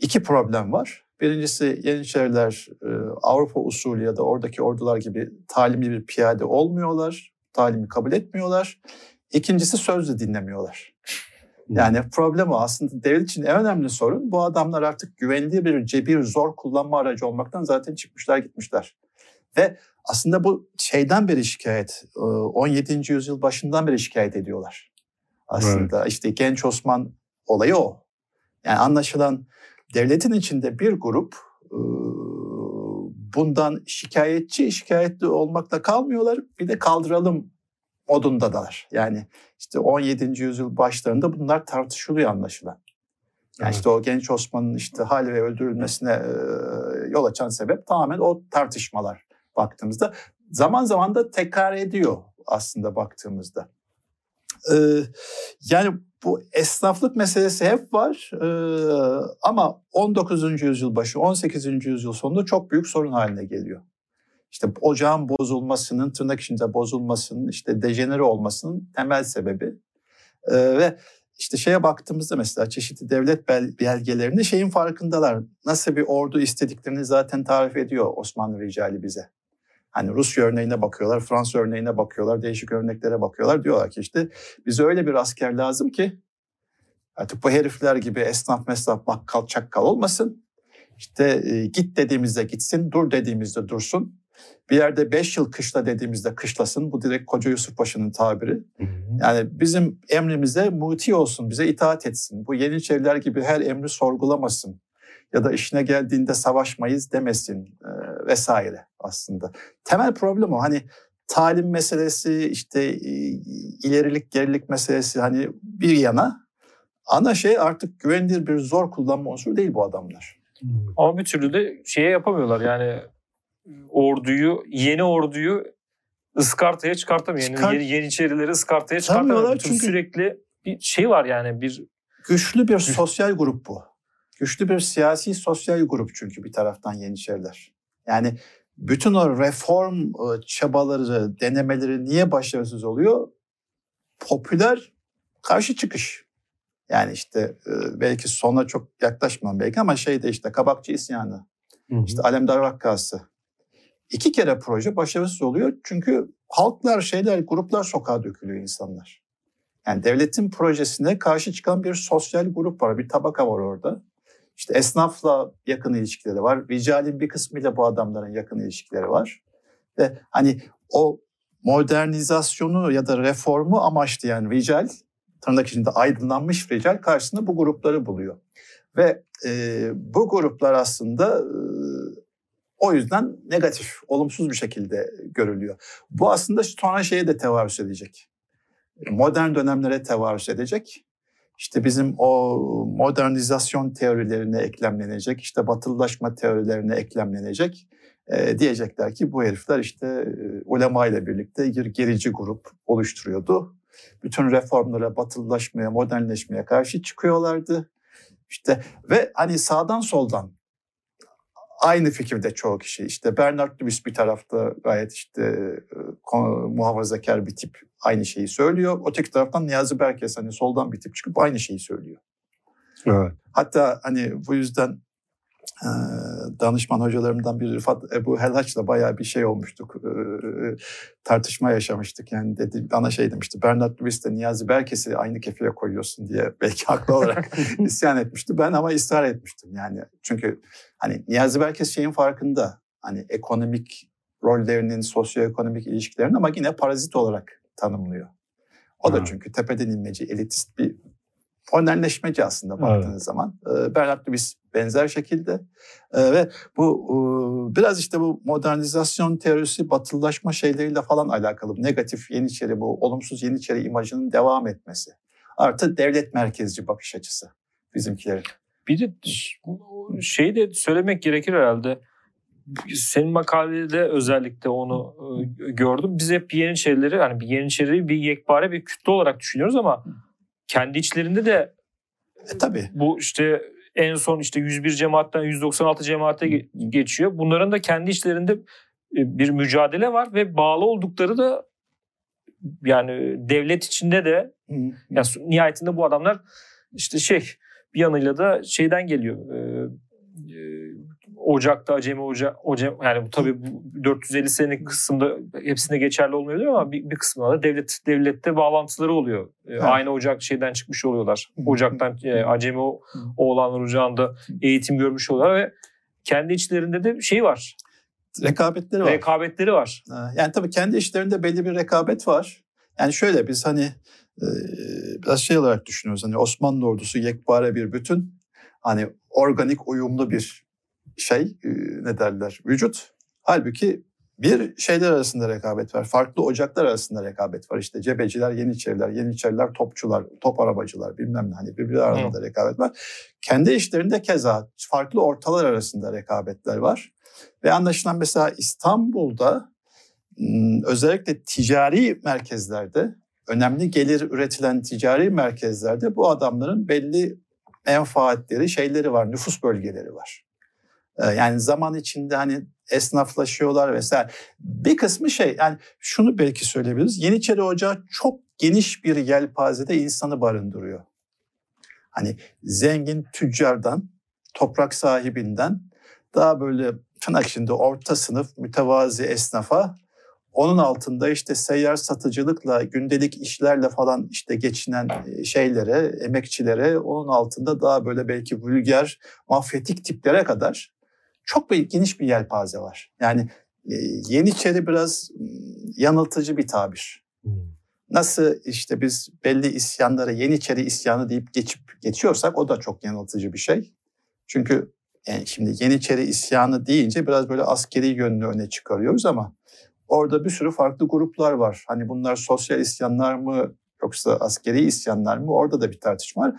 iki problem var. Birincisi Yeniçeriler e, Avrupa usulü ya da oradaki ordular gibi talimli bir piyade olmuyorlar. Talimi kabul etmiyorlar. İkincisi sözle dinlemiyorlar. Hmm. Yani problem o aslında devlet için en önemli sorun bu adamlar artık güvenli bir cebir zor kullanma aracı olmaktan zaten çıkmışlar gitmişler. Ve aslında bu şeyden beri şikayet 17. yüzyıl başından beri şikayet ediyorlar. Aslında evet. işte genç Osman olayı o. Yani anlaşılan devletin içinde bir grup bundan şikayetçi, şikayetli olmakla kalmıyorlar. Bir de kaldıralım modundadalar. Yani işte 17. yüzyıl başlarında bunlar tartışılıyor anlaşılan. Yani evet. işte o genç Osman'ın işte hal ve öldürülmesine yol açan sebep tamamen o tartışmalar baktığımızda. Zaman zaman da tekrar ediyor aslında baktığımızda. Yani bu esnaflık meselesi hep var ama 19. yüzyıl başı 18. yüzyıl sonunda çok büyük sorun haline geliyor. İşte ocağın bozulmasının, tırnak içinde bozulmasının, işte dejenere olmasının temel sebebi. Ee, ve işte şeye baktığımızda mesela çeşitli devlet belgelerinde şeyin farkındalar. Nasıl bir ordu istediklerini zaten tarif ediyor Osmanlı ricali bize. Hani Rusya örneğine bakıyorlar, Fransa örneğine bakıyorlar, değişik örneklere bakıyorlar. Diyorlar ki işte bize öyle bir asker lazım ki artık bu herifler gibi esnaf mesnaf bakkal çakkal olmasın. İşte e, git dediğimizde gitsin, dur dediğimizde dursun. Bir yerde beş yıl kışla dediğimizde kışlasın. Bu direkt Koca Yusuf Paşa'nın tabiri. Yani bizim emrimize muti olsun, bize itaat etsin. Bu Yeniçeriler gibi her emri sorgulamasın ya da işine geldiğinde savaşmayız demesin e, vesaire aslında. Temel problem o. Hani talim meselesi işte e, ilerilik gerilik meselesi hani bir yana ana şey artık güvenilir bir zor kullanma unsuru değil bu adamlar. Ama bir türlü de şeye yapamıyorlar yani orduyu yeni orduyu ıskartaya çıkartamıyor. Yani Çıkart... yeni, yeniçerileri ıskartaya çıkartamıyorlar. Çünkü sürekli bir şey var yani bir güçlü bir sosyal grup bu. Güçlü bir siyasi sosyal grup çünkü bir taraftan Yeniçeriler. Yani bütün o reform e, çabaları, denemeleri niye başarısız oluyor? Popüler karşı çıkış. Yani işte e, belki sona çok yaklaşmam belki ama şeyde işte Kabakçı isyanı, hı hı. işte Alemdar Vakkası. İki kere proje başarısız oluyor çünkü halklar, şeyler, gruplar sokağa dökülüyor insanlar. Yani devletin projesine karşı çıkan bir sosyal grup var, bir tabaka var orada. İşte esnafla yakın ilişkileri var. Ricalin bir kısmıyla bu adamların yakın ilişkileri var. Ve hani o modernizasyonu ya da reformu amaçlayan rical, tırnak içinde aydınlanmış rical karşısında bu grupları buluyor. Ve e, bu gruplar aslında e, o yüzden negatif, olumsuz bir şekilde görülüyor. Bu aslında sonra şeye de tevarüs edecek. Modern dönemlere tevarüs edecek. İşte bizim o modernizasyon teorilerine eklemlenecek, işte batılılaşma teorilerine eklemlenecek. E, diyecekler ki bu herifler işte e, ulema ile birlikte bir gerici grup oluşturuyordu. Bütün reformlara, batılılaşmaya, modernleşmeye karşı çıkıyorlardı. İşte ve hani sağdan soldan aynı fikirde çoğu kişi. İşte Bernard Lewis bir tarafta gayet işte e, muhafazakar bir tip aynı şeyi söylüyor. Öteki taraftan Niyazi Berkes hani soldan bir tip çıkıp aynı şeyi söylüyor. Evet. Hatta hani bu yüzden e, danışman hocalarımdan biri Rıfat Ebu Helhaç'la bayağı bir şey olmuştuk. E, tartışma yaşamıştık. Yani dedi, bana şey demişti. Bernard Lewis de Niyazi Berkes'i aynı kefeye koyuyorsun diye belki haklı olarak isyan etmişti. Ben ama ısrar etmiştim. Yani çünkü hani Niyazi Berkes şeyin farkında. Hani ekonomik rollerinin, sosyoekonomik ilişkilerinin ama yine parazit olarak tanımlıyor. O da çünkü tepeden inmeci, elitist bir modernleşmeci aslında baktığınız evet. zaman. Bernard Lewis benzer şekilde ve bu biraz işte bu modernizasyon teorisi batılılaşma şeyleriyle falan alakalı. Negatif Yeniçeri bu olumsuz Yeniçeri imajının devam etmesi. Artı devlet merkezci bakış açısı bizimkilerin. Bir de şeyi de söylemek gerekir herhalde. Senin makalede özellikle onu gördüm. Biz hep Yeniçerileri hani bir Yeniçeri'yi bir yekpare bir kütle olarak düşünüyoruz ama kendi içlerinde de e, tabii. Bu işte en son işte 101 cemaatten 196 cemaate geçiyor. Bunların da kendi içlerinde e, bir mücadele var ve bağlı oldukları da yani devlet içinde de yani nihayetinde bu adamlar işte şey bir yanıyla da şeyden geliyor. E, Ocak'ta Acemi Oca, Ocem, yani bu tabii 450 senelik kısımda hepsinde geçerli olmuyor ama bir, bir kısmında da devlet devlette bağlantıları oluyor. E, evet. Aynı ocak şeyden çıkmış oluyorlar. Ocaktan e, Acemi oğlanlar ocağında eğitim görmüş oluyorlar ve kendi içlerinde de şey var. Rekabetleri var. Rekabetleri var. Yani tabii kendi işlerinde belli bir rekabet var. Yani şöyle biz hani e, biraz şey olarak düşünüyoruz. Hani Osmanlı ordusu yekpare bir bütün. Hani organik uyumlu bir şey e, ne derler vücut. Halbuki bir şeyler arasında rekabet var. Farklı ocaklar arasında rekabet var. İşte cebeciler, yeniçeriler, yeniçeriler, topçular, top arabacılar bilmem ne hani birbirleri arasında Hı. rekabet var. Kendi işlerinde keza farklı ortalar arasında rekabetler var. Ve anlaşılan mesela İstanbul'da özellikle ticari merkezlerde, önemli gelir üretilen ticari merkezlerde bu adamların belli menfaatleri, şeyleri var, nüfus bölgeleri var. Ee, yani zaman içinde hani esnaflaşıyorlar vesaire. Bir kısmı şey yani şunu belki söyleyebiliriz. Yeniçeri Ocağı çok geniş bir yelpazede insanı barındırıyor. Hani zengin tüccardan, toprak sahibinden daha böyle tırnak içinde orta sınıf mütevazi esnafa onun altında işte seyyar satıcılıkla, gündelik işlerle falan işte geçinen e, şeylere, emekçilere, onun altında daha böyle belki vulgar, mafyatik tiplere kadar çok bir, geniş bir yelpaze var. Yani e, Yeniçeri biraz yanıltıcı bir tabir. Hmm. Nasıl işte biz belli isyanlara Yeniçeri isyanı deyip geçip geçiyorsak o da çok yanıltıcı bir şey. Çünkü yani şimdi Yeniçeri isyanı deyince biraz böyle askeri yönünü öne çıkarıyoruz ama orada bir sürü farklı gruplar var. Hani bunlar sosyal isyanlar mı yoksa askeri isyanlar mı? Orada da bir tartışma var.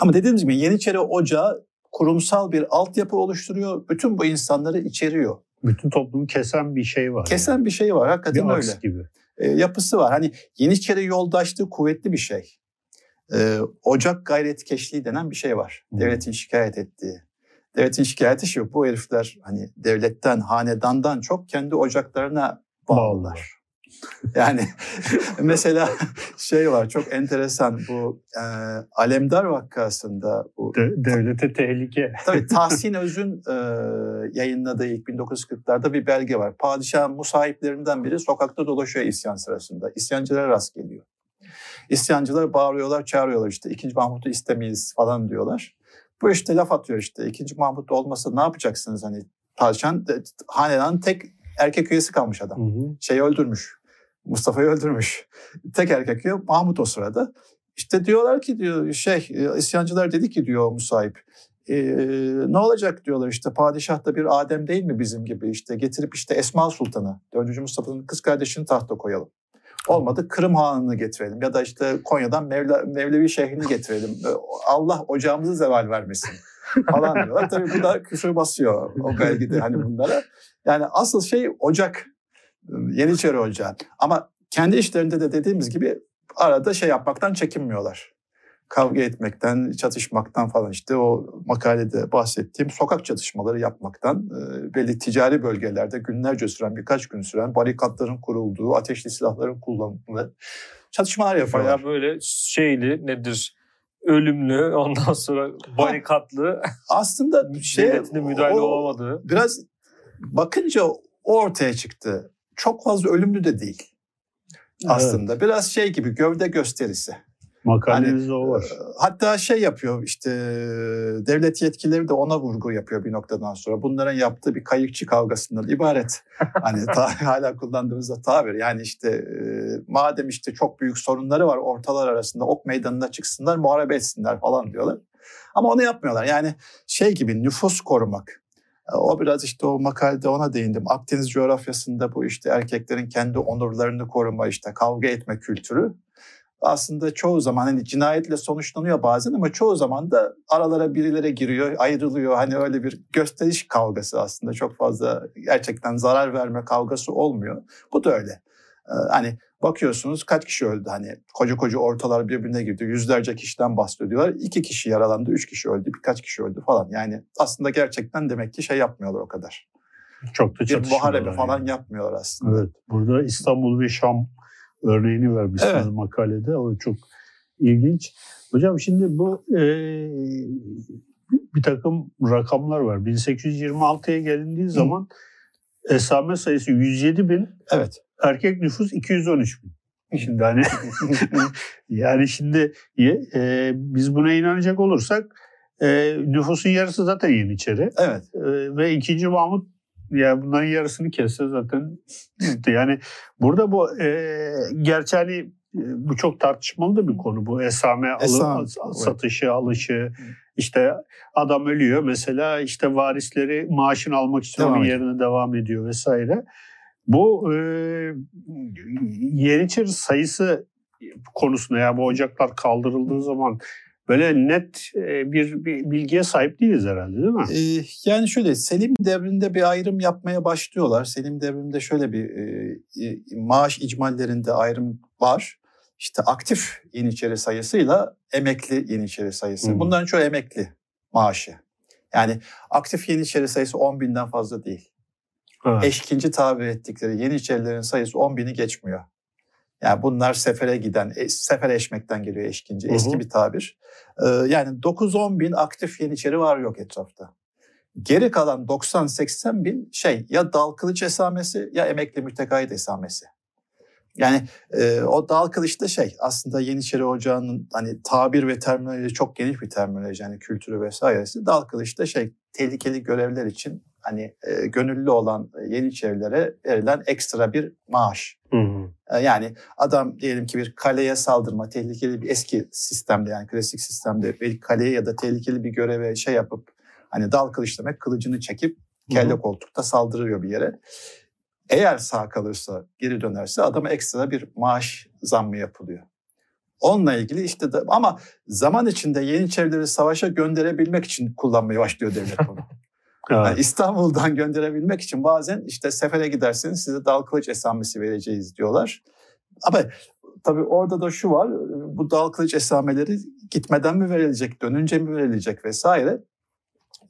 Ama dediğimiz gibi Yeniçeri Ocağı kurumsal bir altyapı oluşturuyor. Bütün bu insanları içeriyor. Bütün toplumu kesen bir şey var. Kesen yani. bir şey var. Hakikaten bir öyle. gibi. E, yapısı var. Hani Yeniçeri yoldaşlığı kuvvetli bir şey. E, ocak gayretkeşliği denen bir şey var. Hmm. Devletin şikayet ettiği. devletin şikayeti şu bu herifler hani devletten, hanedandan çok kendi ocaklarına bağlılar. Yani mesela şey var çok enteresan bu e, Alemdar vakasında bu De, devlete tehlike. Tabii Tahsin Öz'ün e, yayınladığı ilk 1940'larda bir belge var. Padişahın musahiplerinden biri sokakta dolaşıyor isyan sırasında. İsyancılara rast geliyor. İsyancılar bağırıyorlar, çağırıyorlar işte ikinci Mahmut'u istemeyiz falan diyorlar. Bu işte laf atıyor işte ikinci Mahmut olmasa ne yapacaksınız hani padişahın hanedanın tek erkek üyesi kalmış adam. Hı hı. Şeyi öldürmüş. Mustafa'yı öldürmüş. Tek erkek üye Mahmut o sırada. İşte diyorlar ki diyor şey e, isyancılar dedi ki diyor musahip e, ne olacak diyorlar işte padişah da bir Adem değil mi bizim gibi işte getirip işte Esma Sultan'ı 4. Mustafa'nın kız kardeşini tahta koyalım. Olmadı Kırım Hanı'nı getirelim ya da işte Konya'dan Mevla, Mevlevi Şeyh'ini getirelim. E, Allah ocağımızı zeval vermesin falan diyorlar. Tabii bu da küfür basıyor o belgede hani bunlara. Yani asıl şey ocak Yeniçeri Ocağı. Ama kendi işlerinde de dediğimiz gibi arada şey yapmaktan çekinmiyorlar. Kavga etmekten, çatışmaktan falan işte o makalede bahsettiğim sokak çatışmaları yapmaktan e, belli ticari bölgelerde günlerce süren, birkaç gün süren barikatların kurulduğu, ateşli silahların kullanıldığı çatışmalar yapıyorlar. Baya böyle şeyli nedir ölümlü ondan sonra barikatlı aslında şey müdahale o, olamadığı. Biraz bakınca o ortaya çıktı çok fazla ölümlü de değil aslında. Evet. Biraz şey gibi gövde gösterisi. Makalenizde hani, o var. Hatta şey yapıyor işte devlet yetkileri de ona vurgu yapıyor bir noktadan sonra. Bunların yaptığı bir kayıkçı kavgasından ibaret. hani ta, hala kullandığımızda tabir. Yani işte e, madem işte çok büyük sorunları var ortalar arasında ok meydanına çıksınlar muharebe etsinler falan diyorlar. Ama onu yapmıyorlar. Yani şey gibi nüfus korumak. O biraz işte o makalede ona değindim. Akdeniz coğrafyasında bu işte erkeklerin kendi onurlarını koruma işte kavga etme kültürü aslında çoğu zaman hani cinayetle sonuçlanıyor bazen ama çoğu zaman da aralara birileri giriyor, ayrılıyor. Hani öyle bir gösteriş kavgası aslında çok fazla gerçekten zarar verme kavgası olmuyor. Bu da öyle. Hani bakıyorsunuz kaç kişi öldü hani koca koca ortalar birbirine girdi. Yüzlerce kişiden bahsediyorlar. İki kişi yaralandı, üç kişi öldü, birkaç kişi öldü falan. Yani aslında gerçekten demek ki şey yapmıyorlar o kadar. Çok da Bir muharebe falan yani. yapmıyorlar aslında. Evet. Burada İstanbul ve Şam örneğini vermişsiniz evet. makalede. O çok ilginç. Hocam şimdi bu e, bir takım rakamlar var. 1826'ya gelindiği zaman esame sayısı 107 bin. Evet erkek nüfus 213 bin. Şimdi hani yani şimdi e, biz buna inanacak olursak e, nüfusun yarısı zaten Yeniçeri. Evet. E, ve ikinci Mahmut yani bunların yarısını kesse zaten yani burada bu e, gerçi hani e, bu çok tartışmalı da bir konu bu esame Esam, alı, satışı alışı işte adam ölüyor mesela işte varisleri maaşını almak için onun yerine devam ediyor vesaire. Bu e, Yeniçeri sayısı konusunda ya bu ocaklar kaldırıldığı zaman böyle net e, bir, bir bilgiye sahip değiliz herhalde değil mi? Ee, yani şöyle Selim devrinde bir ayrım yapmaya başlıyorlar. Selim devrinde şöyle bir e, maaş icmallerinde ayrım var. İşte aktif Yeniçeri sayısıyla emekli Yeniçeri sayısı. Hmm. Bunların çoğu emekli maaşı. Yani aktif Yeniçeri sayısı 10 binden fazla değil. Evet. Eşkinci tabir ettikleri Yeniçerilerin sayısı 10 bini geçmiyor. Yani bunlar sefere giden, e, sefer eşmekten geliyor eşkinci. Eski hı hı. bir tabir. Ee, yani 9-10 bin aktif Yeniçeri var yok etrafta. Geri kalan 90-80 bin şey ya dal kılıç esamesi ya emekli mütekayit esamesi. Yani e, o dal kılıç şey aslında Yeniçeri Ocağı'nın hani tabir ve terminoloji çok geniş bir terminoloji yani kültürü vesairesi. Dal kılıç şey tehlikeli görevler için hani e, gönüllü olan Yeniçerilere verilen ekstra bir maaş. Hı hı. E, yani adam diyelim ki bir kaleye saldırma, tehlikeli bir eski sistemde yani klasik sistemde bir kaleye ya da tehlikeli bir göreve şey yapıp hani dal kılıç demek kılıcını çekip kelle hı hı. koltukta saldırıyor bir yere. Eğer sağ kalırsa, geri dönerse adama ekstra bir maaş zammı yapılıyor. Onunla ilgili işte de, ama zaman içinde Yeniçerileri savaşa gönderebilmek için kullanmaya başlıyor devlet bunu. Evet. Yani İstanbul'dan gönderebilmek için bazen işte sefere giderseniz size dal kılıç esamesi vereceğiz diyorlar. Ama tabii orada da şu var. Bu dal kılıç esameleri gitmeden mi verilecek, dönünce mi verilecek vesaire.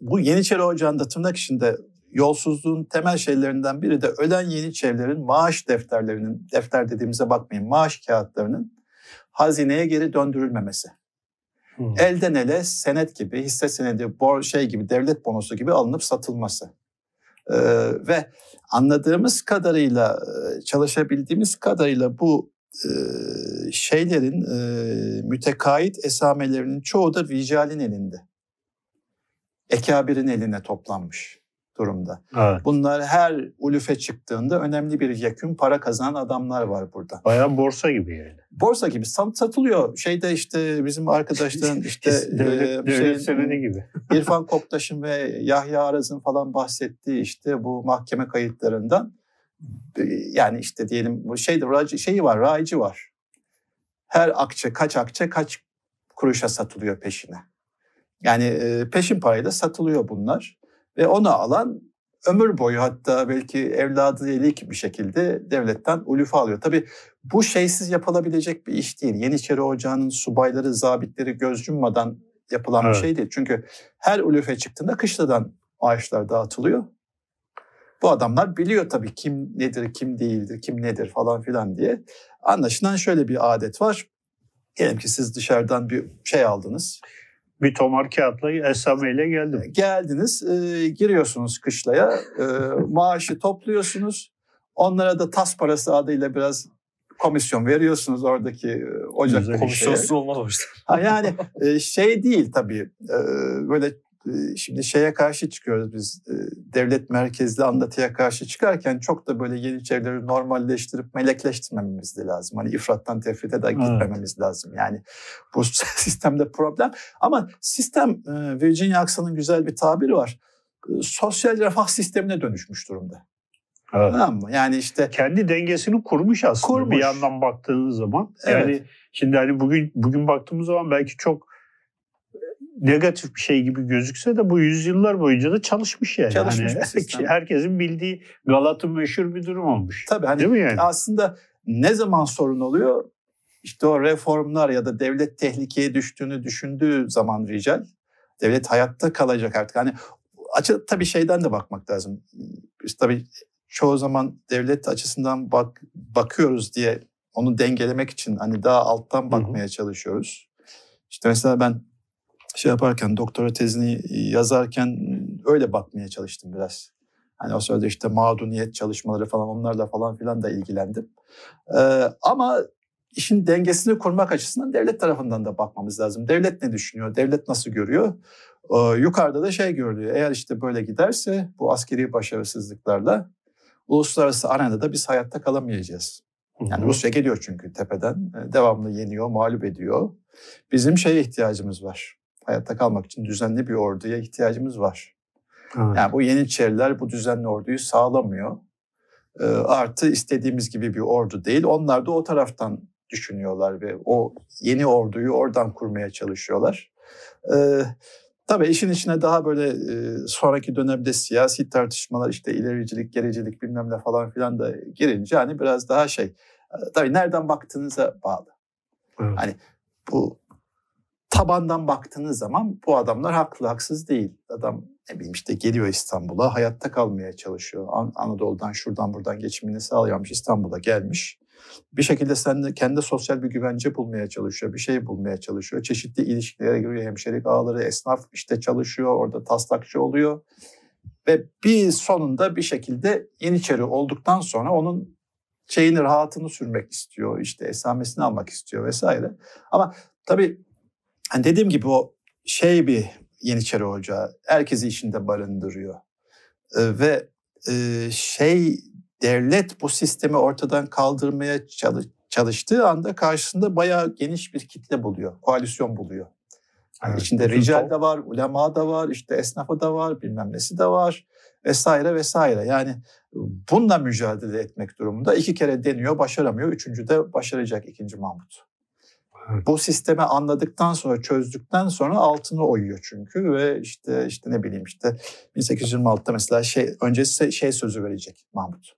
bu Yeniçeri Ocağı'nda tırnak içinde yolsuzluğun temel şeylerinden biri de ölen Yeniçerilerin maaş defterlerinin, defter dediğimize bakmayın, maaş kağıtlarının hazineye geri döndürülmemesi. Hmm. Elden ele senet gibi, hisse senedi, bor şey gibi, devlet bonosu gibi alınıp satılması. Ee, ve anladığımız kadarıyla, çalışabildiğimiz kadarıyla bu e, şeylerin, e, mütekait esamelerinin çoğu da vicalin elinde. Ekabirin eline toplanmış durumda. Evet. Bunlar her ulufe çıktığında önemli bir yakın para kazanan adamlar var burada. Bayağı borsa gibi yani. Borsa gibi satılıyor. Şeyde işte bizim arkadaşların işte devlet, e, devlet senedi gibi. İrfan Koktaş'ın ve Yahya Araz'ın falan bahsettiği işte bu mahkeme kayıtlarından e, yani işte diyelim bu şeyde şeyi var, raici var. Her akçe kaç akçe kaç kuruşa satılıyor peşine. Yani e, peşin parayla satılıyor bunlar. Ve onu alan ömür boyu hatta belki evladı elik bir şekilde devletten ulufe alıyor. Tabii bu şeysiz yapılabilecek bir iş değil. Yeniçeri Ocağı'nın subayları, zabitleri göz yummadan yapılan evet. bir şey değil. Çünkü her ulufe çıktığında kışladan maaşlar dağıtılıyor. Bu adamlar biliyor tabii kim nedir, kim değildir, kim nedir falan filan diye. Anlaşılan şöyle bir adet var. Diyelim ki siz dışarıdan bir şey aldınız bir tomar kağıtla esameyle geldim. Geldiniz, e, giriyorsunuz kışlaya, e, maaşı topluyorsunuz. Onlara da tas parası adıyla biraz komisyon veriyorsunuz oradaki e, ocak komisyonsuz olmaz o işte. Ha yani e, şey değil tabii e, böyle şimdi şeye karşı çıkıyoruz biz e, devlet merkezli anlatıya karşı çıkarken çok da böyle Yeniçerileri normalleştirip melekleştirmememiz de lazım. Hani ifrattan tefrite de gitmememiz evet. lazım. Yani bu sistemde problem. Ama sistem e, Virginia Aksa'nın güzel bir tabiri var. E, sosyal refah sistemine dönüşmüş durumda. Evet. Tamam mı? Yani işte kendi dengesini kurmuş aslında kurmuş. bir yandan baktığınız zaman. Evet. Yani şimdi hani bugün bugün baktığımız zaman belki çok negatif bir şey gibi gözükse de bu yüzyıllar boyunca da çalışmış yani. Çalışmış yani, bir sistem. Herkesin bildiği Galat'ın meşhur bir durum olmuş. Tabii hani Değil mi yani? aslında ne zaman sorun oluyor? İşte o reformlar ya da devlet tehlikeye düştüğünü düşündüğü zaman rical devlet hayatta kalacak artık. Hani açı tabii şeyden de bakmak lazım. Biz tabii çoğu zaman devlet açısından bak bakıyoruz diye onu dengelemek için hani daha alttan bakmaya Hı-hı. çalışıyoruz. İşte mesela ben şey yaparken, doktora tezini yazarken öyle bakmaya çalıştım biraz. Hani o sırada işte mağduniyet çalışmaları falan onlarla falan filan da ilgilendim. Ee, ama işin dengesini kurmak açısından devlet tarafından da bakmamız lazım. Devlet ne düşünüyor? Devlet nasıl görüyor? Ee, yukarıda da şey görülüyor. Eğer işte böyle giderse bu askeri başarısızlıklarla uluslararası arenada da biz hayatta kalamayacağız. Yani Rusya geliyor çünkü tepeden. Devamlı yeniyor, mağlup ediyor. Bizim şeye ihtiyacımız var hayatta kalmak için düzenli bir orduya ihtiyacımız var. Evet. Yani bu Yeniçeriler bu düzenli orduyu sağlamıyor. E, artı istediğimiz gibi bir ordu değil. Onlar da o taraftan düşünüyorlar ve o yeni orduyu oradan kurmaya çalışıyorlar. E, tabii işin içine daha böyle e, sonraki dönemde siyasi tartışmalar işte ilericilik, gericilik bilmem ne falan filan da girince hani biraz daha şey. E, tabii nereden baktığınıza bağlı. Evet. Hani bu tabandan baktığınız zaman bu adamlar haklı haksız değil. Adam ne bileyim işte geliyor İstanbul'a hayatta kalmaya çalışıyor. An- Anadolu'dan şuradan buradan geçimini sağlayamış İstanbul'a gelmiş. Bir şekilde sen kendi sosyal bir güvence bulmaya çalışıyor. Bir şey bulmaya çalışıyor. Çeşitli ilişkilere giriyor. Hemşerik ağları, esnaf işte çalışıyor. Orada taslakçı oluyor. Ve bir sonunda bir şekilde Yeniçeri olduktan sonra onun şeyini rahatını sürmek istiyor. işte esamesini almak istiyor vesaire. Ama tabii hani dediğim gibi o şey bir Yeniçeri Hoca herkesi işinde barındırıyor. Ee, ve e, şey devlet bu sistemi ortadan kaldırmaya çalış, çalıştığı anda karşısında bayağı geniş bir kitle buluyor, koalisyon buluyor. Yani evet, içinde rical da var, ulema da var, işte esnafı da var, bilmem nesi de var vesaire vesaire. Yani bununla mücadele etmek durumunda iki kere deniyor, başaramıyor. Üçüncü de başaracak ikinci Mahmut. Bu sistemi anladıktan sonra, çözdükten sonra altını oyuyor çünkü ve işte işte ne bileyim işte 1826'da mesela şey öncesi şey sözü verecek Mahmut.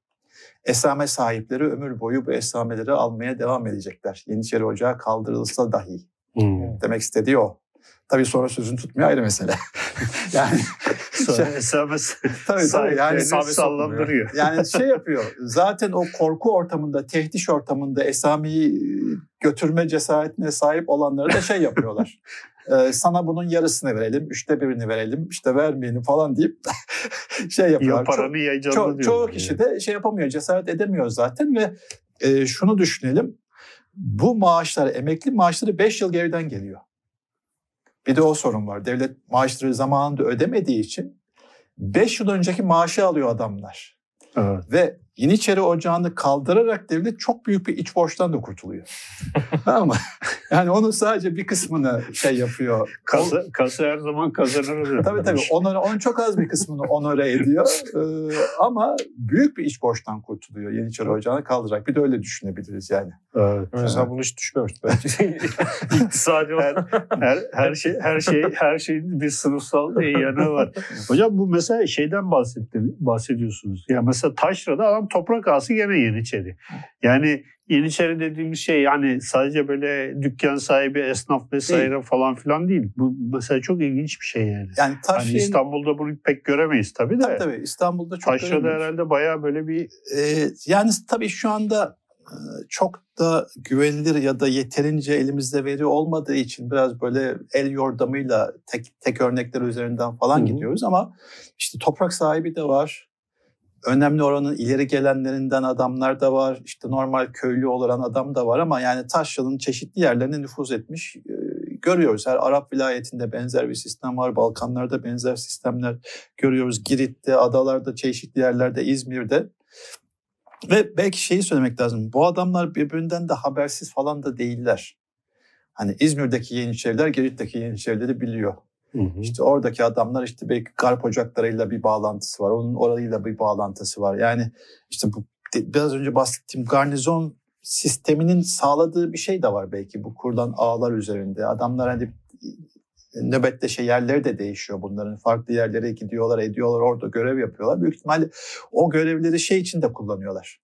Esame sahipleri ömür boyu bu esameleri almaya devam edecekler. Yeniçeri Ocağı kaldırılsa dahi. Hmm. Demek istediği o. Tabii sonra sözünü tutmuyor ayrı mesele. yani hesabı tabii, tabii, yani sallandırıyor. Yani şey yapıyor. Zaten o korku ortamında, tehdiş ortamında Esami'yi götürme cesaretine sahip olanları da şey yapıyorlar. ee, sana bunun yarısını verelim, üçte birini verelim, işte vermeyelim falan deyip şey yapıyorlar. Ya paranı çok, çok, çoğu kişi de şey yapamıyor, cesaret edemiyor zaten ve e, şunu düşünelim. Bu maaşlar, emekli maaşları 5 yıl geriden geliyor. Bir de o sorun var. Devlet maaşları zamanında ödemediği için 5 yıl önceki maaşı alıyor adamlar. Evet. Ve Yeniçeri Ocağı'nı kaldırarak devlet çok büyük bir iç borçtan da kurtuluyor. Ama yani onun sadece bir kısmını şey yapıyor. Kasa, kasa her zaman kazanır. tabii tabii. Onun, onun çok az bir kısmını onore ediyor. Ee, ama büyük bir iç borçtan kurtuluyor Yeniçeri Ocağı'nı kaldırarak. Bir de öyle düşünebiliriz yani. Evet. Mesela evet. bunu hiç düşünmemiştim. İktisadi her, her, her, şey, her, şey, her şeyin bir sınıfsal yanı var. Hocam bu mesela şeyden bahsettim, bahsediyorsunuz. Ya mesela Taşra'da adam toprak ağası gene Yeniçeri. Yani Yeniçeri dediğimiz şey yani sadece böyle dükkan sahibi, esnaf vesaire değil. falan filan değil. Bu mesela çok ilginç bir şey yani. Yani taş hani İstanbul'da bunu pek göremeyiz tabii de. Tabii tabii İstanbul'da çok Taşra'da herhalde bayağı böyle bir... Ee, yani tabii şu anda e, çok da güvenilir ya da yeterince elimizde veri olmadığı için biraz böyle el yordamıyla tek tek örnekler üzerinden falan Hı-hı. gidiyoruz ama işte toprak sahibi de var, önemli oranın ileri gelenlerinden adamlar da var. İşte normal köylü olan adam da var ama yani Taşra'nın çeşitli yerlerine nüfuz etmiş e, görüyoruz. Her Arap vilayetinde benzer bir sistem var. Balkanlarda benzer sistemler görüyoruz. Girit'te, adalarda, çeşitli yerlerde, İzmir'de. Ve belki şeyi söylemek lazım. Bu adamlar birbirinden de habersiz falan da değiller. Hani İzmir'deki Yeniçeriler Girit'teki Yeniçerileri biliyor. Hı hı. İşte oradaki adamlar işte belki garp ocaklarıyla bir bağlantısı var. Onun orayla bir bağlantısı var. Yani işte bu biraz önce bahsettiğim garnizon sisteminin sağladığı bir şey de var belki bu kurulan ağlar üzerinde. Adamlar hani nöbette şey yerleri de değişiyor bunların. Farklı yerlere gidiyorlar, ediyorlar, orada görev yapıyorlar. Büyük ihtimalle o görevleri şey için de kullanıyorlar.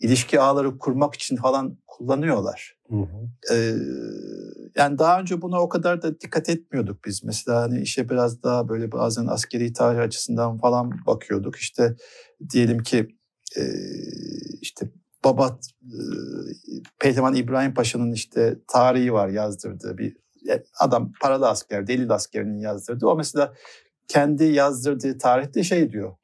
İlişki ağları kurmak için falan kullanıyorlar. Hı hı. Ee, yani daha önce buna o kadar da dikkat etmiyorduk biz. Mesela hani işe biraz daha böyle bazen askeri tarih açısından falan bakıyorduk. İşte diyelim ki e, işte Baba e, Pehlivan İbrahim Paşa'nın işte tarihi var yazdırdığı bir adam paralı asker, delil askerinin yazdırdığı. O mesela kendi yazdırdığı tarihte şey diyor.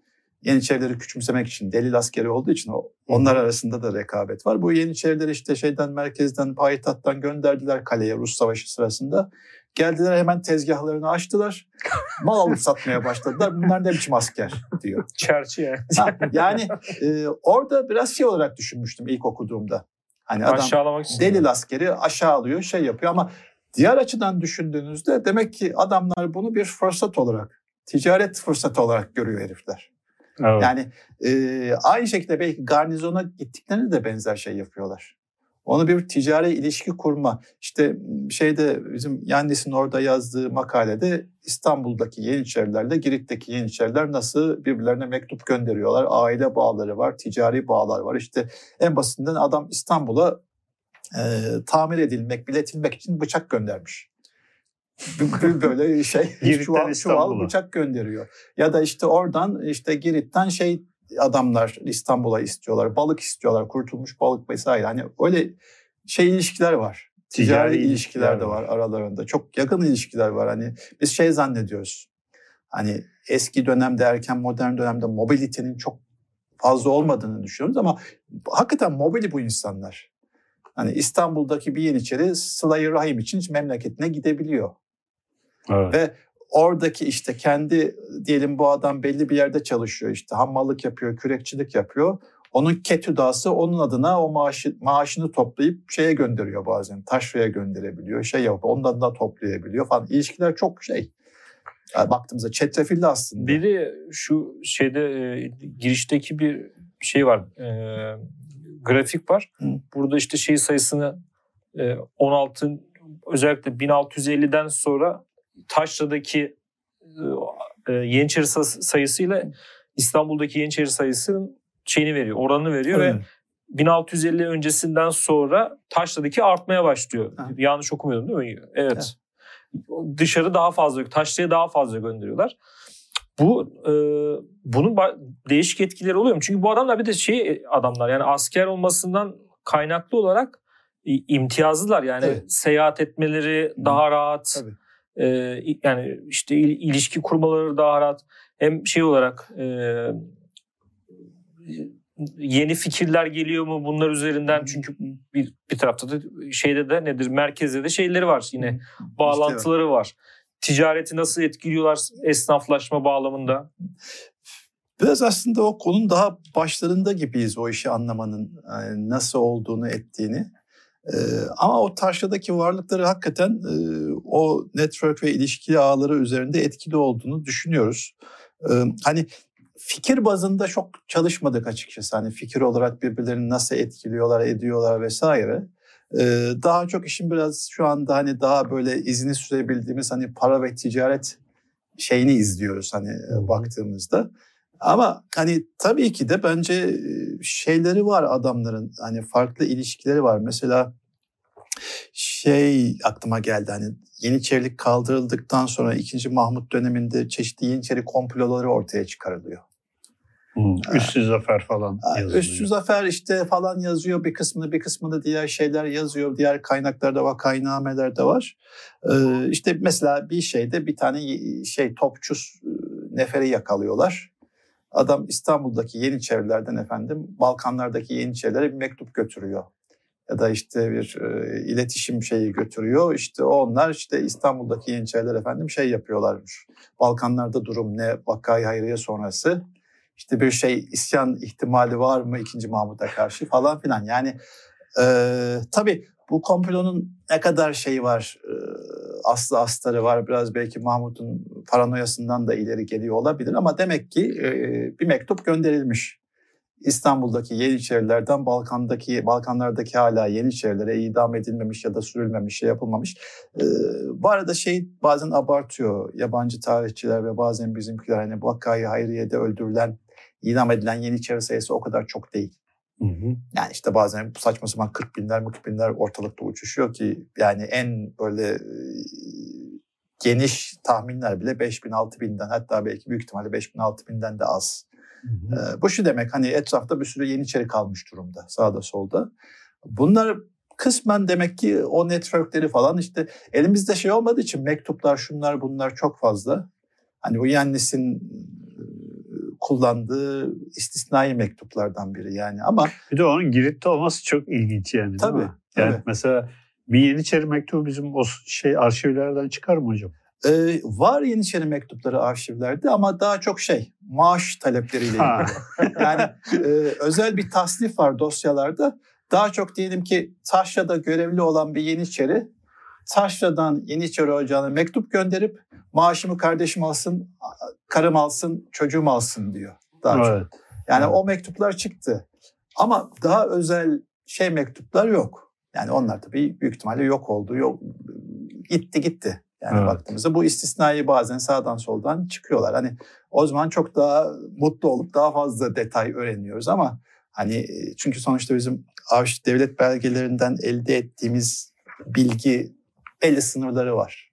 Yeniçerileri küçümsemek için delil askeri olduğu için onlar arasında da rekabet var. Bu Yeniçerileri işte şeyden merkezden payitahttan gönderdiler kaleye Rus Savaşı sırasında. Geldiler hemen tezgahlarını açtılar. Mal alıp satmaya başladılar. Bunlar ne biçim asker diyor. Çerçi yani e, orada biraz şey olarak düşünmüştüm ilk okuduğumda. Hani adam delil askeri aşağılıyor şey yapıyor ama diğer açıdan düşündüğünüzde demek ki adamlar bunu bir fırsat olarak, ticaret fırsatı olarak görüyor herifler. Evet. Yani e, aynı şekilde belki garnizona gittiklerinde de benzer şey yapıyorlar. Onu bir ticari ilişki kurma. İşte şeyde bizim Yandis'in orada yazdığı makalede İstanbul'daki Yeniçerilerle Girit'teki Yeniçeriler nasıl birbirlerine mektup gönderiyorlar. Aile bağları var, ticari bağlar var. İşte en basitinden adam İstanbul'a e, tamir edilmek, biletilmek için bıçak göndermiş böyle şey çuval, çuval bıçak gönderiyor. Ya da işte oradan işte Girit'ten şey adamlar İstanbul'a istiyorlar. Balık istiyorlar. Kurtulmuş balık vesaire. Hani öyle şey ilişkiler var. Ticari, Ticari ilişkiler de var aralarında. Çok yakın ilişkiler var. Hani biz şey zannediyoruz. Hani eski dönemde erken modern dönemde mobilitenin çok fazla olmadığını düşünüyoruz ama hakikaten mobili bu insanlar. Hani İstanbul'daki bir Yeniçeri Sıla-i Rahim için memleketine gidebiliyor. Evet. Ve oradaki işte kendi diyelim bu adam belli bir yerde çalışıyor işte hammallık yapıyor, kürekçilik yapıyor. Onun ketüdası onun adına o maaşı, maaşını toplayıp şeye gönderiyor bazen. Taşraya gönderebiliyor, şey yapıyor. Onun adına toplayabiliyor falan. İlişkiler çok şey. Yani baktığımızda çetrefilli aslında. Biri şu şeyde e, girişteki bir şey var. E, grafik var. Hı. Burada işte şey sayısını e, 16 özellikle 1650'den sonra Taşra'daki e, Yeniçeri sayısıyla İstanbul'daki Yeniçeri sayısının şeyini veriyor, oranını veriyor evet. ve 1650 öncesinden sonra Taşra'daki artmaya başlıyor. Ha. Yanlış okumuyordum değil mi? Evet. evet. dışarı daha fazla, taşlıya daha fazla gönderiyorlar. Bu e, bunun değişik etkileri oluyor mu? Çünkü bu adamlar bir de şey adamlar yani asker olmasından kaynaklı olarak imtiyazlılar yani evet. seyahat etmeleri daha rahat. Tabii. E, yani işte ilişki kurmaları daha rahat. Hem şey olarak e, yeni fikirler geliyor mu bunlar üzerinden çünkü bir, bir tarafta da şeyde de nedir merkezde de şeyleri var yine bağlantıları var. Ticareti nasıl etkiliyorlar esnaflaşma bağlamında? Biraz aslında o konunun daha başlarında gibiyiz o işi anlamanın yani nasıl olduğunu ettiğini. Ee, ama o taşladaki varlıkları hakikaten e, o network ve ilişki ağları üzerinde etkili olduğunu düşünüyoruz. Ee, hani fikir bazında çok çalışmadık açıkçası. Hani fikir olarak birbirlerini nasıl etkiliyorlar, ediyorlar vesaire. Ee, daha çok işin biraz şu anda hani daha böyle izini sürebildiğimiz hani para ve ticaret şeyini izliyoruz hani Hı-hı. baktığımızda. Ama hani tabii ki de bence şeyleri var adamların hani farklı ilişkileri var. Mesela şey aklıma geldi hani Yeniçerilik kaldırıldıktan sonra 2. Mahmut döneminde çeşitli Yeniçeri komploları ortaya çıkarılıyor. Hmm, üstü zafer falan yazıyor. Üstü zafer işte falan yazıyor bir kısmını bir kısmını diğer şeyler yazıyor. Diğer kaynaklarda var, kaynamelerde var. Ee, işte mesela bir şeyde bir tane şey topçu neferi yakalıyorlar. Adam İstanbul'daki Yeniçerilerden efendim Balkanlardaki Yeniçerilere bir mektup götürüyor. Ya da işte bir e, iletişim şeyi götürüyor. İşte onlar işte İstanbul'daki Yeniçeriler efendim şey yapıyorlarmış. Balkanlarda durum ne? Vakayı Hayriye sonrası işte bir şey isyan ihtimali var mı ikinci Mahmut'a karşı falan filan. Yani e, tabii bu komplonun ne kadar şeyi var, e, aslı astarı var. Biraz belki Mahmut'un paranoyasından da ileri geliyor olabilir ama demek ki e, bir mektup gönderilmiş. İstanbul'daki Yeniçerilerden Balkan'daki Balkanlardaki hala Yeniçerilere idam edilmemiş ya da sürülmemiş, şey yapılmamış. Ee, bu arada şey bazen abartıyor yabancı tarihçiler ve bazen bizimkiler hani Vakayı Hayriye'de öldürülen idam edilen Yeniçeri sayısı o kadar çok değil. Hı hı. Yani işte bazen saçma sapan 40 binler, 40 binler ortalıkta uçuşuyor ki yani en böyle geniş tahminler bile 5 bin, 6 binden hatta belki büyük ihtimalle 5 bin, 6 binden de az. Hı hı. bu şu demek hani etrafta bir sürü Yeniçeri kalmış durumda sağda solda. Bunlar kısmen demek ki o networkleri falan işte elimizde şey olmadığı için mektuplar şunlar bunlar çok fazla. Hani bu Yannis'in kullandığı istisnai mektuplardan biri yani ama bir de onun Girit'te olması çok ilginç yani tabii, değil mi? Yani tabii. mesela bir Yeniçeri mektubu bizim o şey arşivlerden çıkar mı hocam? Ee, var Yeniçeri mektupları arşivlerde ama daha çok şey maaş talepleriyle ilgili. yani e, özel bir tasnif var dosyalarda. Daha çok diyelim ki Taşra'da görevli olan bir Yeniçeri Taşra'dan Yeniçeri Ocağı'na mektup gönderip maaşımı kardeşim alsın, karım alsın, çocuğum alsın diyor. Daha evet. çok. Yani evet. o mektuplar çıktı. Ama daha özel şey mektuplar yok. Yani onlar tabii büyük ihtimalle yok oldu. Yok, gitti gitti. Yani evet. baktığımızda bu istisnai bazen sağdan soldan çıkıyorlar. Hani o zaman çok daha mutlu olup daha fazla detay öğreniyoruz ama hani çünkü sonuçta bizim devlet belgelerinden elde ettiğimiz bilgi belli sınırları var.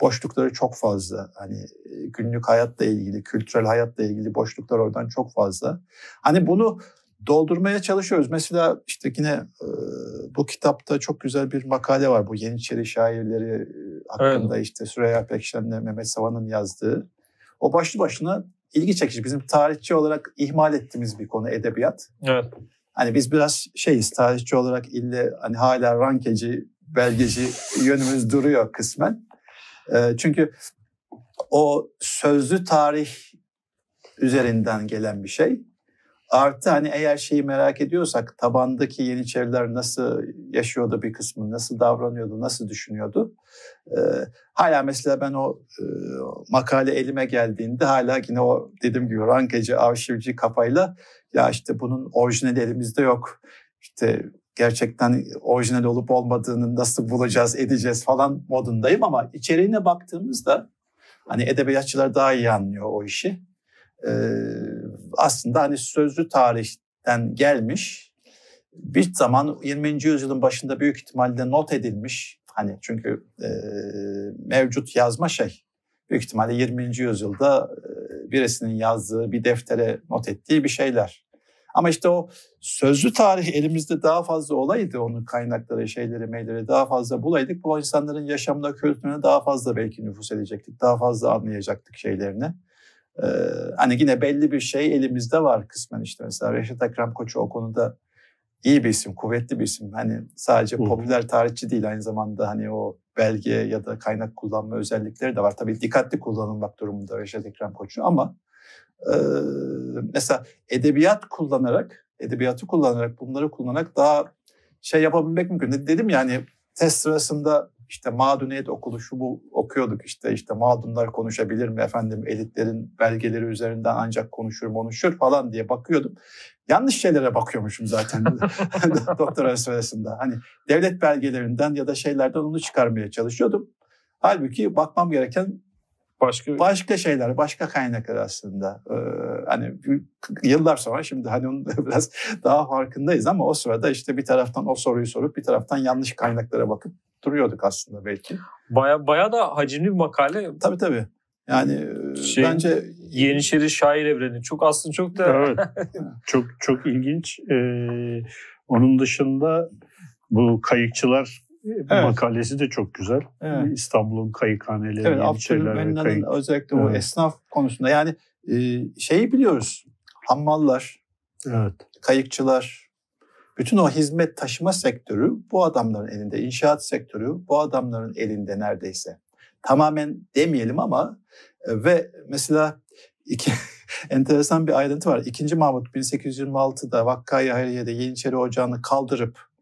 Boşlukları çok fazla. Hani e, günlük hayatla ilgili, kültürel hayatla ilgili boşluklar oradan çok fazla. Hani bunu doldurmaya çalışıyoruz. Mesela işte yine e, bu kitapta çok güzel bir makale var. Bu Yeniçeri şairleri e, hakkında evet. işte Süreyya Pekşen'le Mehmet Savan'ın yazdığı. O başlı başına ilgi çekici. Bizim tarihçi olarak ihmal ettiğimiz bir konu edebiyat. Evet. Hani biz biraz şeyiz tarihçi olarak ille hani hala rankeci belgeci yönümüz duruyor kısmen. E, çünkü o sözlü tarih üzerinden gelen bir şey. Artı hani eğer şeyi merak ediyorsak tabandaki Yeniçeriler nasıl yaşıyordu bir kısmı, nasıl davranıyordu, nasıl düşünüyordu. Ee, hala mesela ben o e, makale elime geldiğinde hala yine o dediğim gibi rankeci, arşivci kafayla ya işte bunun orijinali elimizde yok. İşte gerçekten orijinal olup olmadığını nasıl bulacağız, edeceğiz falan modundayım ama içeriğine baktığımızda hani edebiyatçılar daha iyi anlıyor o işi. Ee, aslında hani sözlü tarihten gelmiş bir zaman 20. yüzyılın başında büyük ihtimalle not edilmiş Hani çünkü e, mevcut yazma şey büyük ihtimalle 20. yüzyılda e, birisinin yazdığı bir deftere not ettiği bir şeyler. Ama işte o sözlü tarih elimizde daha fazla olaydı. Onun kaynakları, şeyleri, meyleri daha fazla bulaydık. Bu insanların yaşamına, kültürüne daha fazla belki nüfus edecektik. Daha fazla anlayacaktık şeylerini. Ee, hani yine belli bir şey elimizde var kısmen işte. Mesela Reşat Ekrem Koçu o konuda iyi bir isim, kuvvetli bir isim. Hani sadece popüler tarihçi değil aynı zamanda hani o belge ya da kaynak kullanma özellikleri de var. Tabii dikkatli kullanılmak durumunda Reşat Ekrem Koçu ama mesela edebiyat kullanarak, edebiyatı kullanarak, bunları kullanarak daha şey yapabilmek mümkün. Dedim yani test sırasında işte mağduniyet okulu şu bu okuyorduk işte işte mağdunlar konuşabilir mi efendim elitlerin belgeleri üzerinden ancak konuşur konuşur falan diye bakıyordum. Yanlış şeylere bakıyormuşum zaten doktora sırasında. Hani devlet belgelerinden ya da şeylerden onu çıkarmaya çalışıyordum. Halbuki bakmam gereken başka başka şeyler, başka kaynaklar aslında. Ee, hani yıllar sonra şimdi hani onun biraz daha farkındayız ama o sırada işte bir taraftan o soruyu sorup bir taraftan yanlış kaynaklara bakıp duruyorduk aslında belki. Baya baya da hacimli bir makale. Tabii tabii. Yani şey, bence Yeniçeri şair evreni çok aslında çok da evet. çok çok ilginç. Ee, onun dışında bu kayıkçılar evet. makalesi de çok güzel. Evet. İstanbul'un kayıkhaneleri, evet, Yeniçeriler ve kayık. özellikle evet. o esnaf konusunda yani e, şeyi biliyoruz. Hammallar, evet. kayıkçılar, bütün o hizmet taşıma sektörü bu adamların elinde. inşaat sektörü bu adamların elinde neredeyse. Tamamen demeyelim ama e, ve mesela iki, enteresan bir ayrıntı var. İkinci Mahmut 1826'da Vakkayı Hayriye'de Yeniçeri Ocağı'nı kaldırıp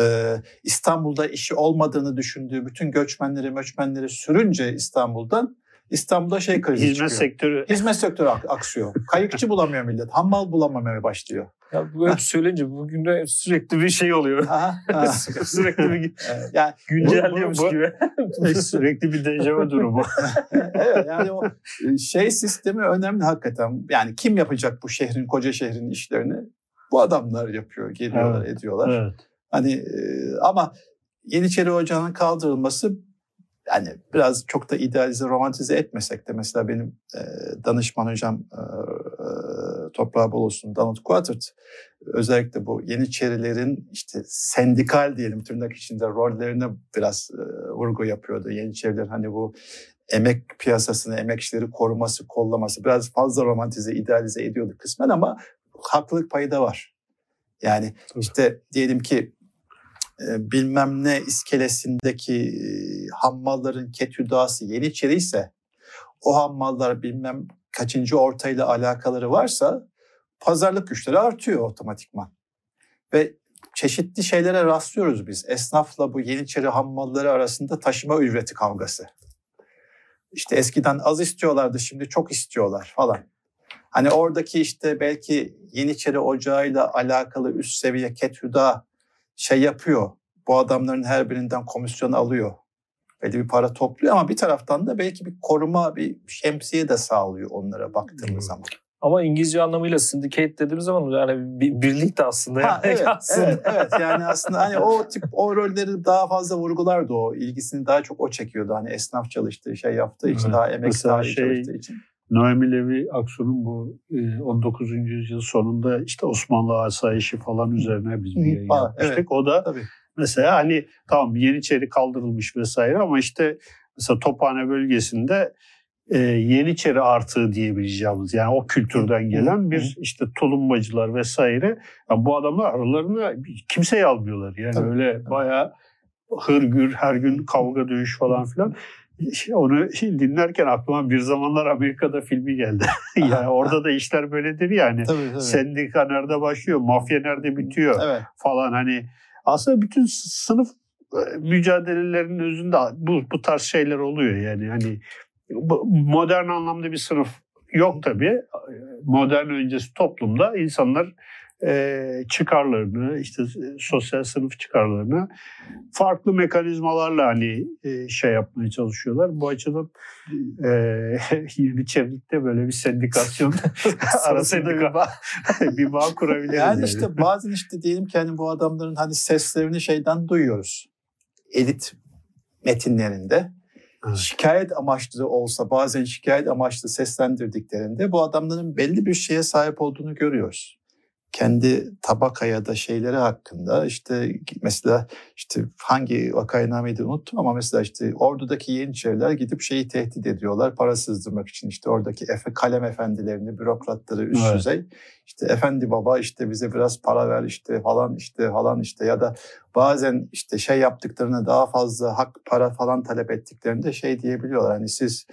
e, İstanbul'da işi olmadığını düşündüğü bütün göçmenleri möçmenleri sürünce İstanbul'dan İstanbul'da şey krizi Hizmet çıkıyor. sektörü. Hizmet sektörü aksıyor. Kayıkçı bulamıyor millet. Hammal bulamamaya başlıyor. Ya bu hep söyleyince bugün de sürekli bir şey oluyor. sürekli bir yani, güncelliyormuş bu, bu, gibi. sürekli bir dejavu durumu. evet yani o e, şey sistemi önemli hakikaten. Yani kim yapacak bu şehrin, koca şehrin işlerini? Bu adamlar yapıyor, geliyorlar, evet, ediyorlar. Evet. Hani e, ama Yeniçeri Ocağı'nın kaldırılması yani biraz çok da idealize, romantize etmesek de mesela benim e, danışman hocam e, e, toprağı bol olsun Donald Quattert özellikle bu Yeniçerilerin işte sendikal diyelim tırnak içinde rollerine biraz e, vurgu yapıyordu. Yeniçerilerin hani bu emek piyasasını, emekçileri koruması, kollaması biraz fazla romantize, idealize ediyordu kısmen ama haklılık payı da var. Yani Tabii. işte diyelim ki bilmem ne iskelesindeki hammalların ketüdası Yeniçeri ise o hammallar bilmem kaçıncı ortayla alakaları varsa pazarlık güçleri artıyor otomatikman. Ve çeşitli şeylere rastlıyoruz biz. Esnafla bu Yeniçeri hammalları arasında taşıma ücreti kavgası. İşte eskiden az istiyorlardı şimdi çok istiyorlar falan. Hani oradaki işte belki Yeniçeri ocağıyla alakalı üst seviye ketüda şey yapıyor. Bu adamların her birinden komisyon alıyor. Belli bir para topluyor ama bir taraftan da belki bir koruma, bir şemsiye de sağlıyor onlara baktığımız hmm. zaman. Ama İngilizce anlamıyla syndicate dediğimiz zaman yani bir, birlik de aslında. Ha, yani evet, aslında. evet, evet. Yani aslında hani o tip o rolleri daha fazla vurgulardı o. ilgisini daha çok o çekiyordu. Hani esnaf çalıştığı şey yaptığı için, evet. daha emek sahibi şey, çalıştığı için. Noemi Levi Aksu'nun bu 19. E, yüzyıl sonunda işte Osmanlı asayişi falan üzerine biz bir yayın yapmıştık. Evet, o da tabii. mesela hani tamam Yeniçeri kaldırılmış vesaire ama işte mesela Tophane bölgesinde e, Yeniçeri artığı diyebileceğimiz yani o kültürden gelen bir işte tulumbacılar vesaire. Yani bu adamlar aralarına kimseyi almıyorlar. Yani tabii, öyle bayağı hırgür her gün kavga dövüş falan filan onu dinlerken aklıma bir zamanlar Amerika'da filmi geldi. yani orada da işler böyledir yani. Tabii, tabii. Sendika nerede başlıyor, mafya nerede bitiyor evet. falan hani. Aslında bütün sınıf e, mücadelelerinin özünde bu, bu tarz şeyler oluyor yani. Hani modern anlamda bir sınıf yok tabii. Modern öncesi toplumda insanlar e, çıkarlarını, işte sosyal sınıf çıkarlarını farklı mekanizmalarla hani e, şey yapmaya çalışıyorlar. Bu açıdan e, Yeniçerilikte böyle bir sendikasyon arasında bir bağ, bir bağ kurabiliriz. Yani, yani işte bazen işte diyelim ki hani bu adamların hani seslerini şeyden duyuyoruz. Elit metinlerinde evet. şikayet amaçlı olsa bazen şikayet amaçlı seslendirdiklerinde bu adamların belli bir şeye sahip olduğunu görüyoruz kendi tabaka ya da şeyleri hakkında işte mesela işte hangi vakainameyi unuttum ama mesela işte ordudaki yeniçeriler gidip şeyi tehdit ediyorlar para sızdırmak için. İşte oradaki efe, kalem efendilerini bürokratları üst evet. düzey. İşte efendi baba işte bize biraz para ver işte falan işte falan işte. Ya da bazen işte şey yaptıklarına daha fazla hak para falan talep ettiklerinde şey diyebiliyorlar. Hani siz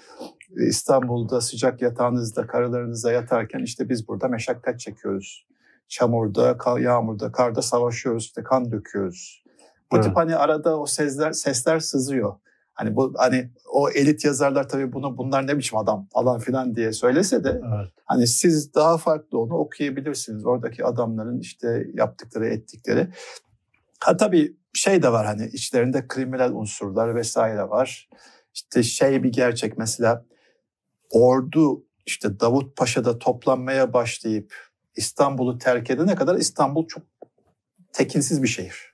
İstanbul'da sıcak yatağınızda karılarınıza yatarken işte biz burada meşakkat çekiyoruz çamurda, yağmurda, karda savaşıyoruz, işte kan döküyoruz. Bu evet. tip hani arada o sesler sesler sızıyor. Hani bu hani o elit yazarlar tabii bunu bunlar ne biçim adam falan filan diye söylese de evet. hani siz daha farklı onu okuyabilirsiniz. Oradaki adamların işte yaptıkları, ettikleri. Ha tabii şey de var hani içlerinde kriminal unsurlar vesaire var. İşte şey bir gerçek mesela ordu işte Davut Paşa'da toplanmaya başlayıp İstanbul'u terk edene kadar İstanbul çok tekinsiz bir şehir.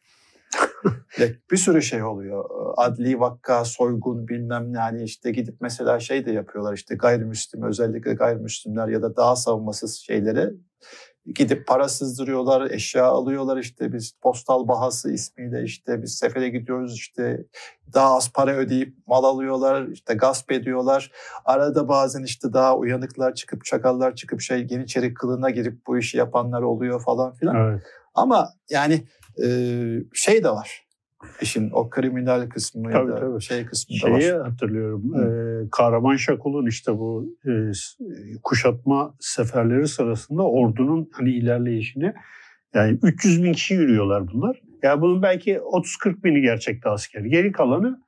bir sürü şey oluyor. Adli vakka, soygun bilmem ne hani işte gidip mesela şey de yapıyorlar işte gayrimüslim özellikle gayrimüslimler ya da daha savunmasız şeylere gidip para sızdırıyorlar, eşya alıyorlar işte biz postal bahası ismiyle işte biz sefere gidiyoruz işte daha az para ödeyip mal alıyorlar, işte gasp ediyorlar. Arada bazen işte daha uyanıklar çıkıp çakallar çıkıp şey Yeniçeri kılığına girip bu işi yapanlar oluyor falan filan. Evet. Ama yani şey de var işin o kriminal kısmı tabii, ya da tabii. şey kısmı da var. Şeyi hatırlıyorum. E, Kahraman Şakul'un işte bu e, kuşatma seferleri sırasında ordunun hani ilerleyişini yani 300 bin kişi yürüyorlar bunlar. Yani bunun belki 30-40 bini gerçekte asker. Geri kalanı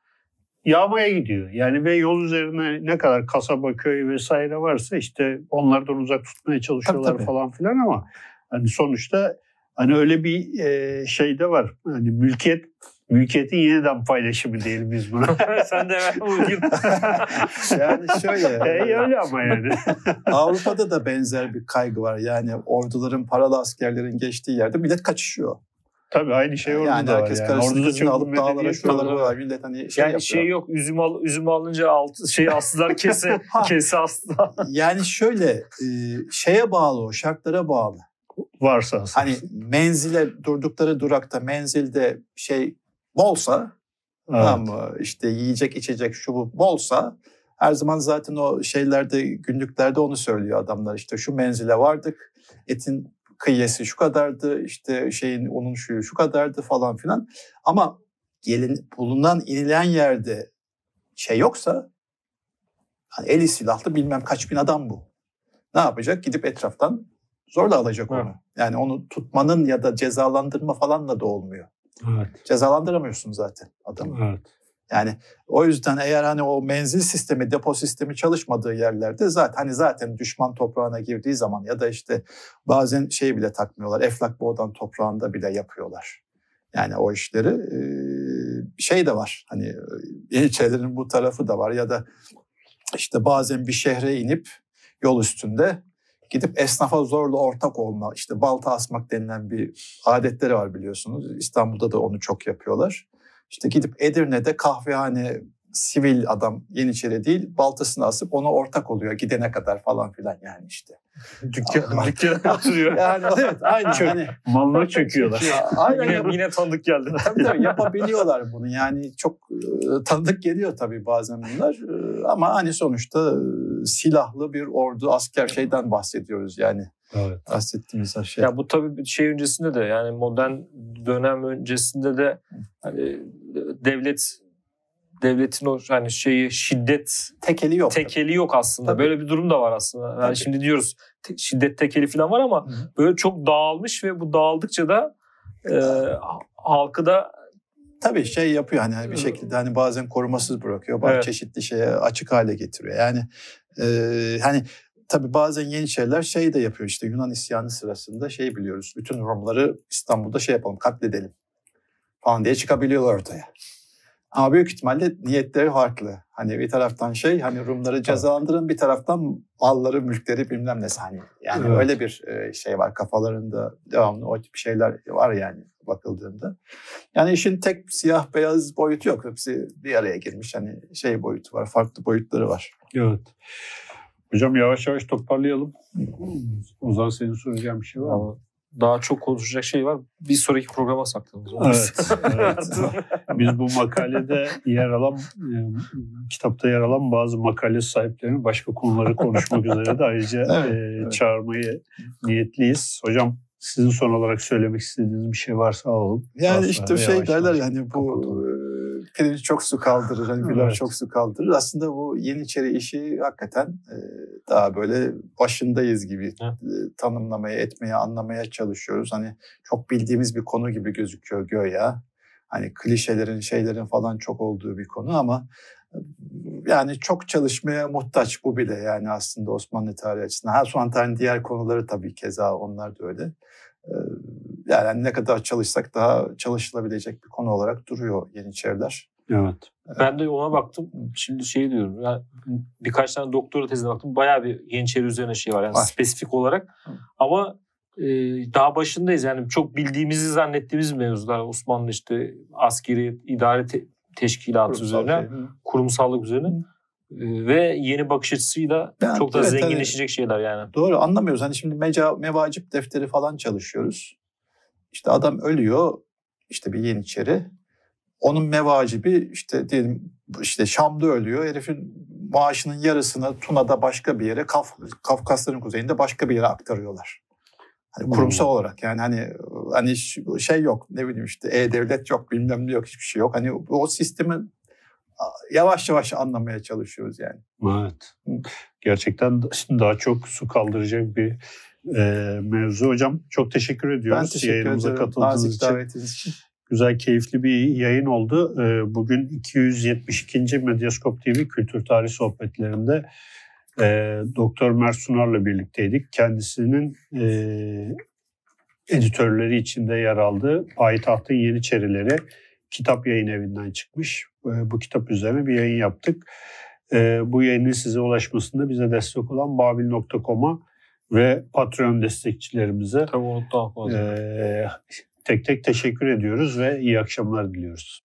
yağmaya gidiyor. Yani ve yol üzerine ne kadar kasaba, köy vesaire varsa işte onlardan uzak tutmaya çalışıyorlar tabii, tabii. falan filan ama hani sonuçta hani öyle bir e, şey de var. Hani mülkiyet Mülkiyetin yeniden paylaşımı diyelim biz buna. Sen de hemen uygun. yani şöyle. E, öyle ama yani. Avrupa'da da benzer bir kaygı var. Yani orduların, paralı askerlerin geçtiği yerde millet kaçışıyor. Tabii aynı şey orada yani da var. Herkes yani. Orada çok alıp dağlara şuralara var. Millet hani şey Yani yapıyor. şey yok. Üzüm al, üzüm alınca alt, şey astılar kese kese astılar. yani şöyle e, şeye bağlı o şartlara bağlı. Varsa. Hani menzile durdukları durakta menzilde şey bolsa evet. ama işte yiyecek içecek şu bu bolsa her zaman zaten o şeylerde günlüklerde onu söylüyor adamlar işte şu menzile vardık etin kıyısı şu kadardı işte şeyin onun şu şu kadardı falan filan ama gelin bulunan inilen yerde şey yoksa hani eli silahlı bilmem kaç bin adam bu. Ne yapacak? Gidip etraftan zorla alacak onu. Evet. Yani onu tutmanın ya da cezalandırma falanla da olmuyor. Evet. Cezalandıramıyorsun zaten adamı. Evet. Yani o yüzden eğer hani o menzil sistemi, depo sistemi çalışmadığı yerlerde zaten hani zaten düşman toprağına girdiği zaman ya da işte bazen şey bile takmıyorlar. Eflak boğdan toprağında bile yapıyorlar. Yani o işleri şey de var. Hani Yeniçerilerin bu tarafı da var ya da işte bazen bir şehre inip yol üstünde gidip esnafa zorla ortak olma, işte balta asmak denilen bir adetleri var biliyorsunuz. İstanbul'da da onu çok yapıyorlar. İşte gidip Edirne'de kahvehane sivil adam Yeniçeri değil baltasını asıp ona ortak oluyor gidene kadar falan filan yani işte. Dükkan, dükkan oturuyor. yani evet aynı. Çök, hani, malına çöküyorlar. aynen yine, yine tanıdık geldi. tabii tabii yapabiliyorlar bunu yani çok e, tanıdık geliyor tabii bazen bunlar e, ama hani sonuçta e, silahlı bir ordu asker şeyden bahsediyoruz yani. Evet. Bahsettiğimiz şey. Ya bu tabii şey öncesinde de yani modern dönem öncesinde de hani devlet devletin o hani şeyi şiddet tekeli yok. Tekeli yok aslında. Tabii. Böyle bir durum da var aslında. Yani Tabii. şimdi diyoruz te, şiddet tekeli falan var ama Hı-hı. böyle çok dağılmış ve bu dağıldıkça da e, halkı da Tabii şey yapıyor hani bir şekilde hani bazen korumasız bırakıyor. Bazı evet. çeşitli şeye açık hale getiriyor. Yani e, hani tabii bazen yeni şeyler şey de yapıyor işte Yunan isyanı sırasında şey biliyoruz. Bütün Rumları İstanbul'da şey yapalım katledelim falan diye çıkabiliyorlar ortaya. Ama büyük ihtimalle niyetleri farklı. Hani bir taraftan şey hani Rumları cezalandırın bir taraftan malları, mülkleri bilmem ne hani. Yani evet. öyle bir şey var kafalarında devamlı o tip şeyler var yani. bakıldığında. Yani işin tek siyah beyaz boyutu yok. Hepsi bir araya girmiş. Hani şey boyutu var, farklı boyutları var. Evet. Hocam yavaş yavaş toparlayalım. O zaman senin soracağın bir şey var mı? Daha çok konuşacak şey var. Bir sonraki programa saklayalım. Evet, evet. Biz bu makalede yer alan, e, kitapta yer alan bazı makale sahiplerinin başka konuları konuşmak üzere de ayrıca Evet, e, evet. çağırmayı niyetliyiz. Hocam sizin son olarak söylemek istediğiniz bir şey varsa alalım. Yani Daha işte şey yavaş derler yavaş yani bu kapatalım. Pirinç çok su kaldırır, hani pilav Evet. çok su kaldırır. Aslında bu Yeniçeri işi hakikaten e, daha böyle başındayız gibi e, tanımlamaya, etmeye, anlamaya çalışıyoruz. Hani çok bildiğimiz bir konu gibi gözüküyor göya. Hani klişelerin, şeylerin falan çok olduğu bir konu ama e, yani çok çalışmaya muhtaç bu bile yani aslında Osmanlı tarihi açısından. Ha Osmanlı tarihinin diğer konuları tabii keza onlar da öyle. E, Yani hani ne kadar çalışsak daha çalışılabilecek bir konu olarak duruyor Yeniçeriler. Evet. Ben de ona baktım. Şimdi şey diyorum. Yani birkaç tane doktora tezine baktım. Bayağı bir Yeniçeri üzerine şey var. Yani Var. spesifik olarak. Hı. Ama e, daha başındayız. Yani çok bildiğimizi zannettiğimiz mevzular. Osmanlı işte askeri idare te- teşkilatı Kurumsal üzerine, şey. kurumsallık üzerine. E, ve yeni bakış açısıyla Yani çok da evet, zenginleşecek şeyler yani. Doğru anlamıyoruz. Hani şimdi meca, mevacip defteri falan çalışıyoruz. İşte adam ölüyor işte bir Yeniçeri. Onun mevacibi işte diyelim işte Şam'da ölüyor. Herifin maaşının yarısını Tuna'da başka bir yere, Kaf, Kafkasların kuzeyinde başka bir yere aktarıyorlar. Hani kurumsal Hmm. olarak yani hani hani şey yok ne bileyim işte e-devlet yok bilmem ne yok hiçbir şey yok. Hani o sistemi yavaş yavaş anlamaya çalışıyoruz yani. Evet. Gerçekten daha çok su kaldıracak bir e, mevzu. Hocam çok teşekkür ediyoruz. Ben teşekkür Yayınımıza ederim. katıldığınız Nazik için. davetiniz için. Güzel, keyifli bir yayın oldu. E, bugün 272. Medyaskop TV Kültür Tarih Sohbetlerinde e, Doktor Mert Sunar'la birlikteydik. Kendisinin e, editörleri içinde yer aldığı Payitahtın Yeniçerileri kitap yayın evinden çıkmış. E, bu kitap üzerine bir yayın yaptık. E, bu yayının size ulaşmasında bize destek olan babil.com'a ve Patreon destekçilerimize Tabii e, tek tek teşekkür ediyoruz ve iyi akşamlar diliyoruz.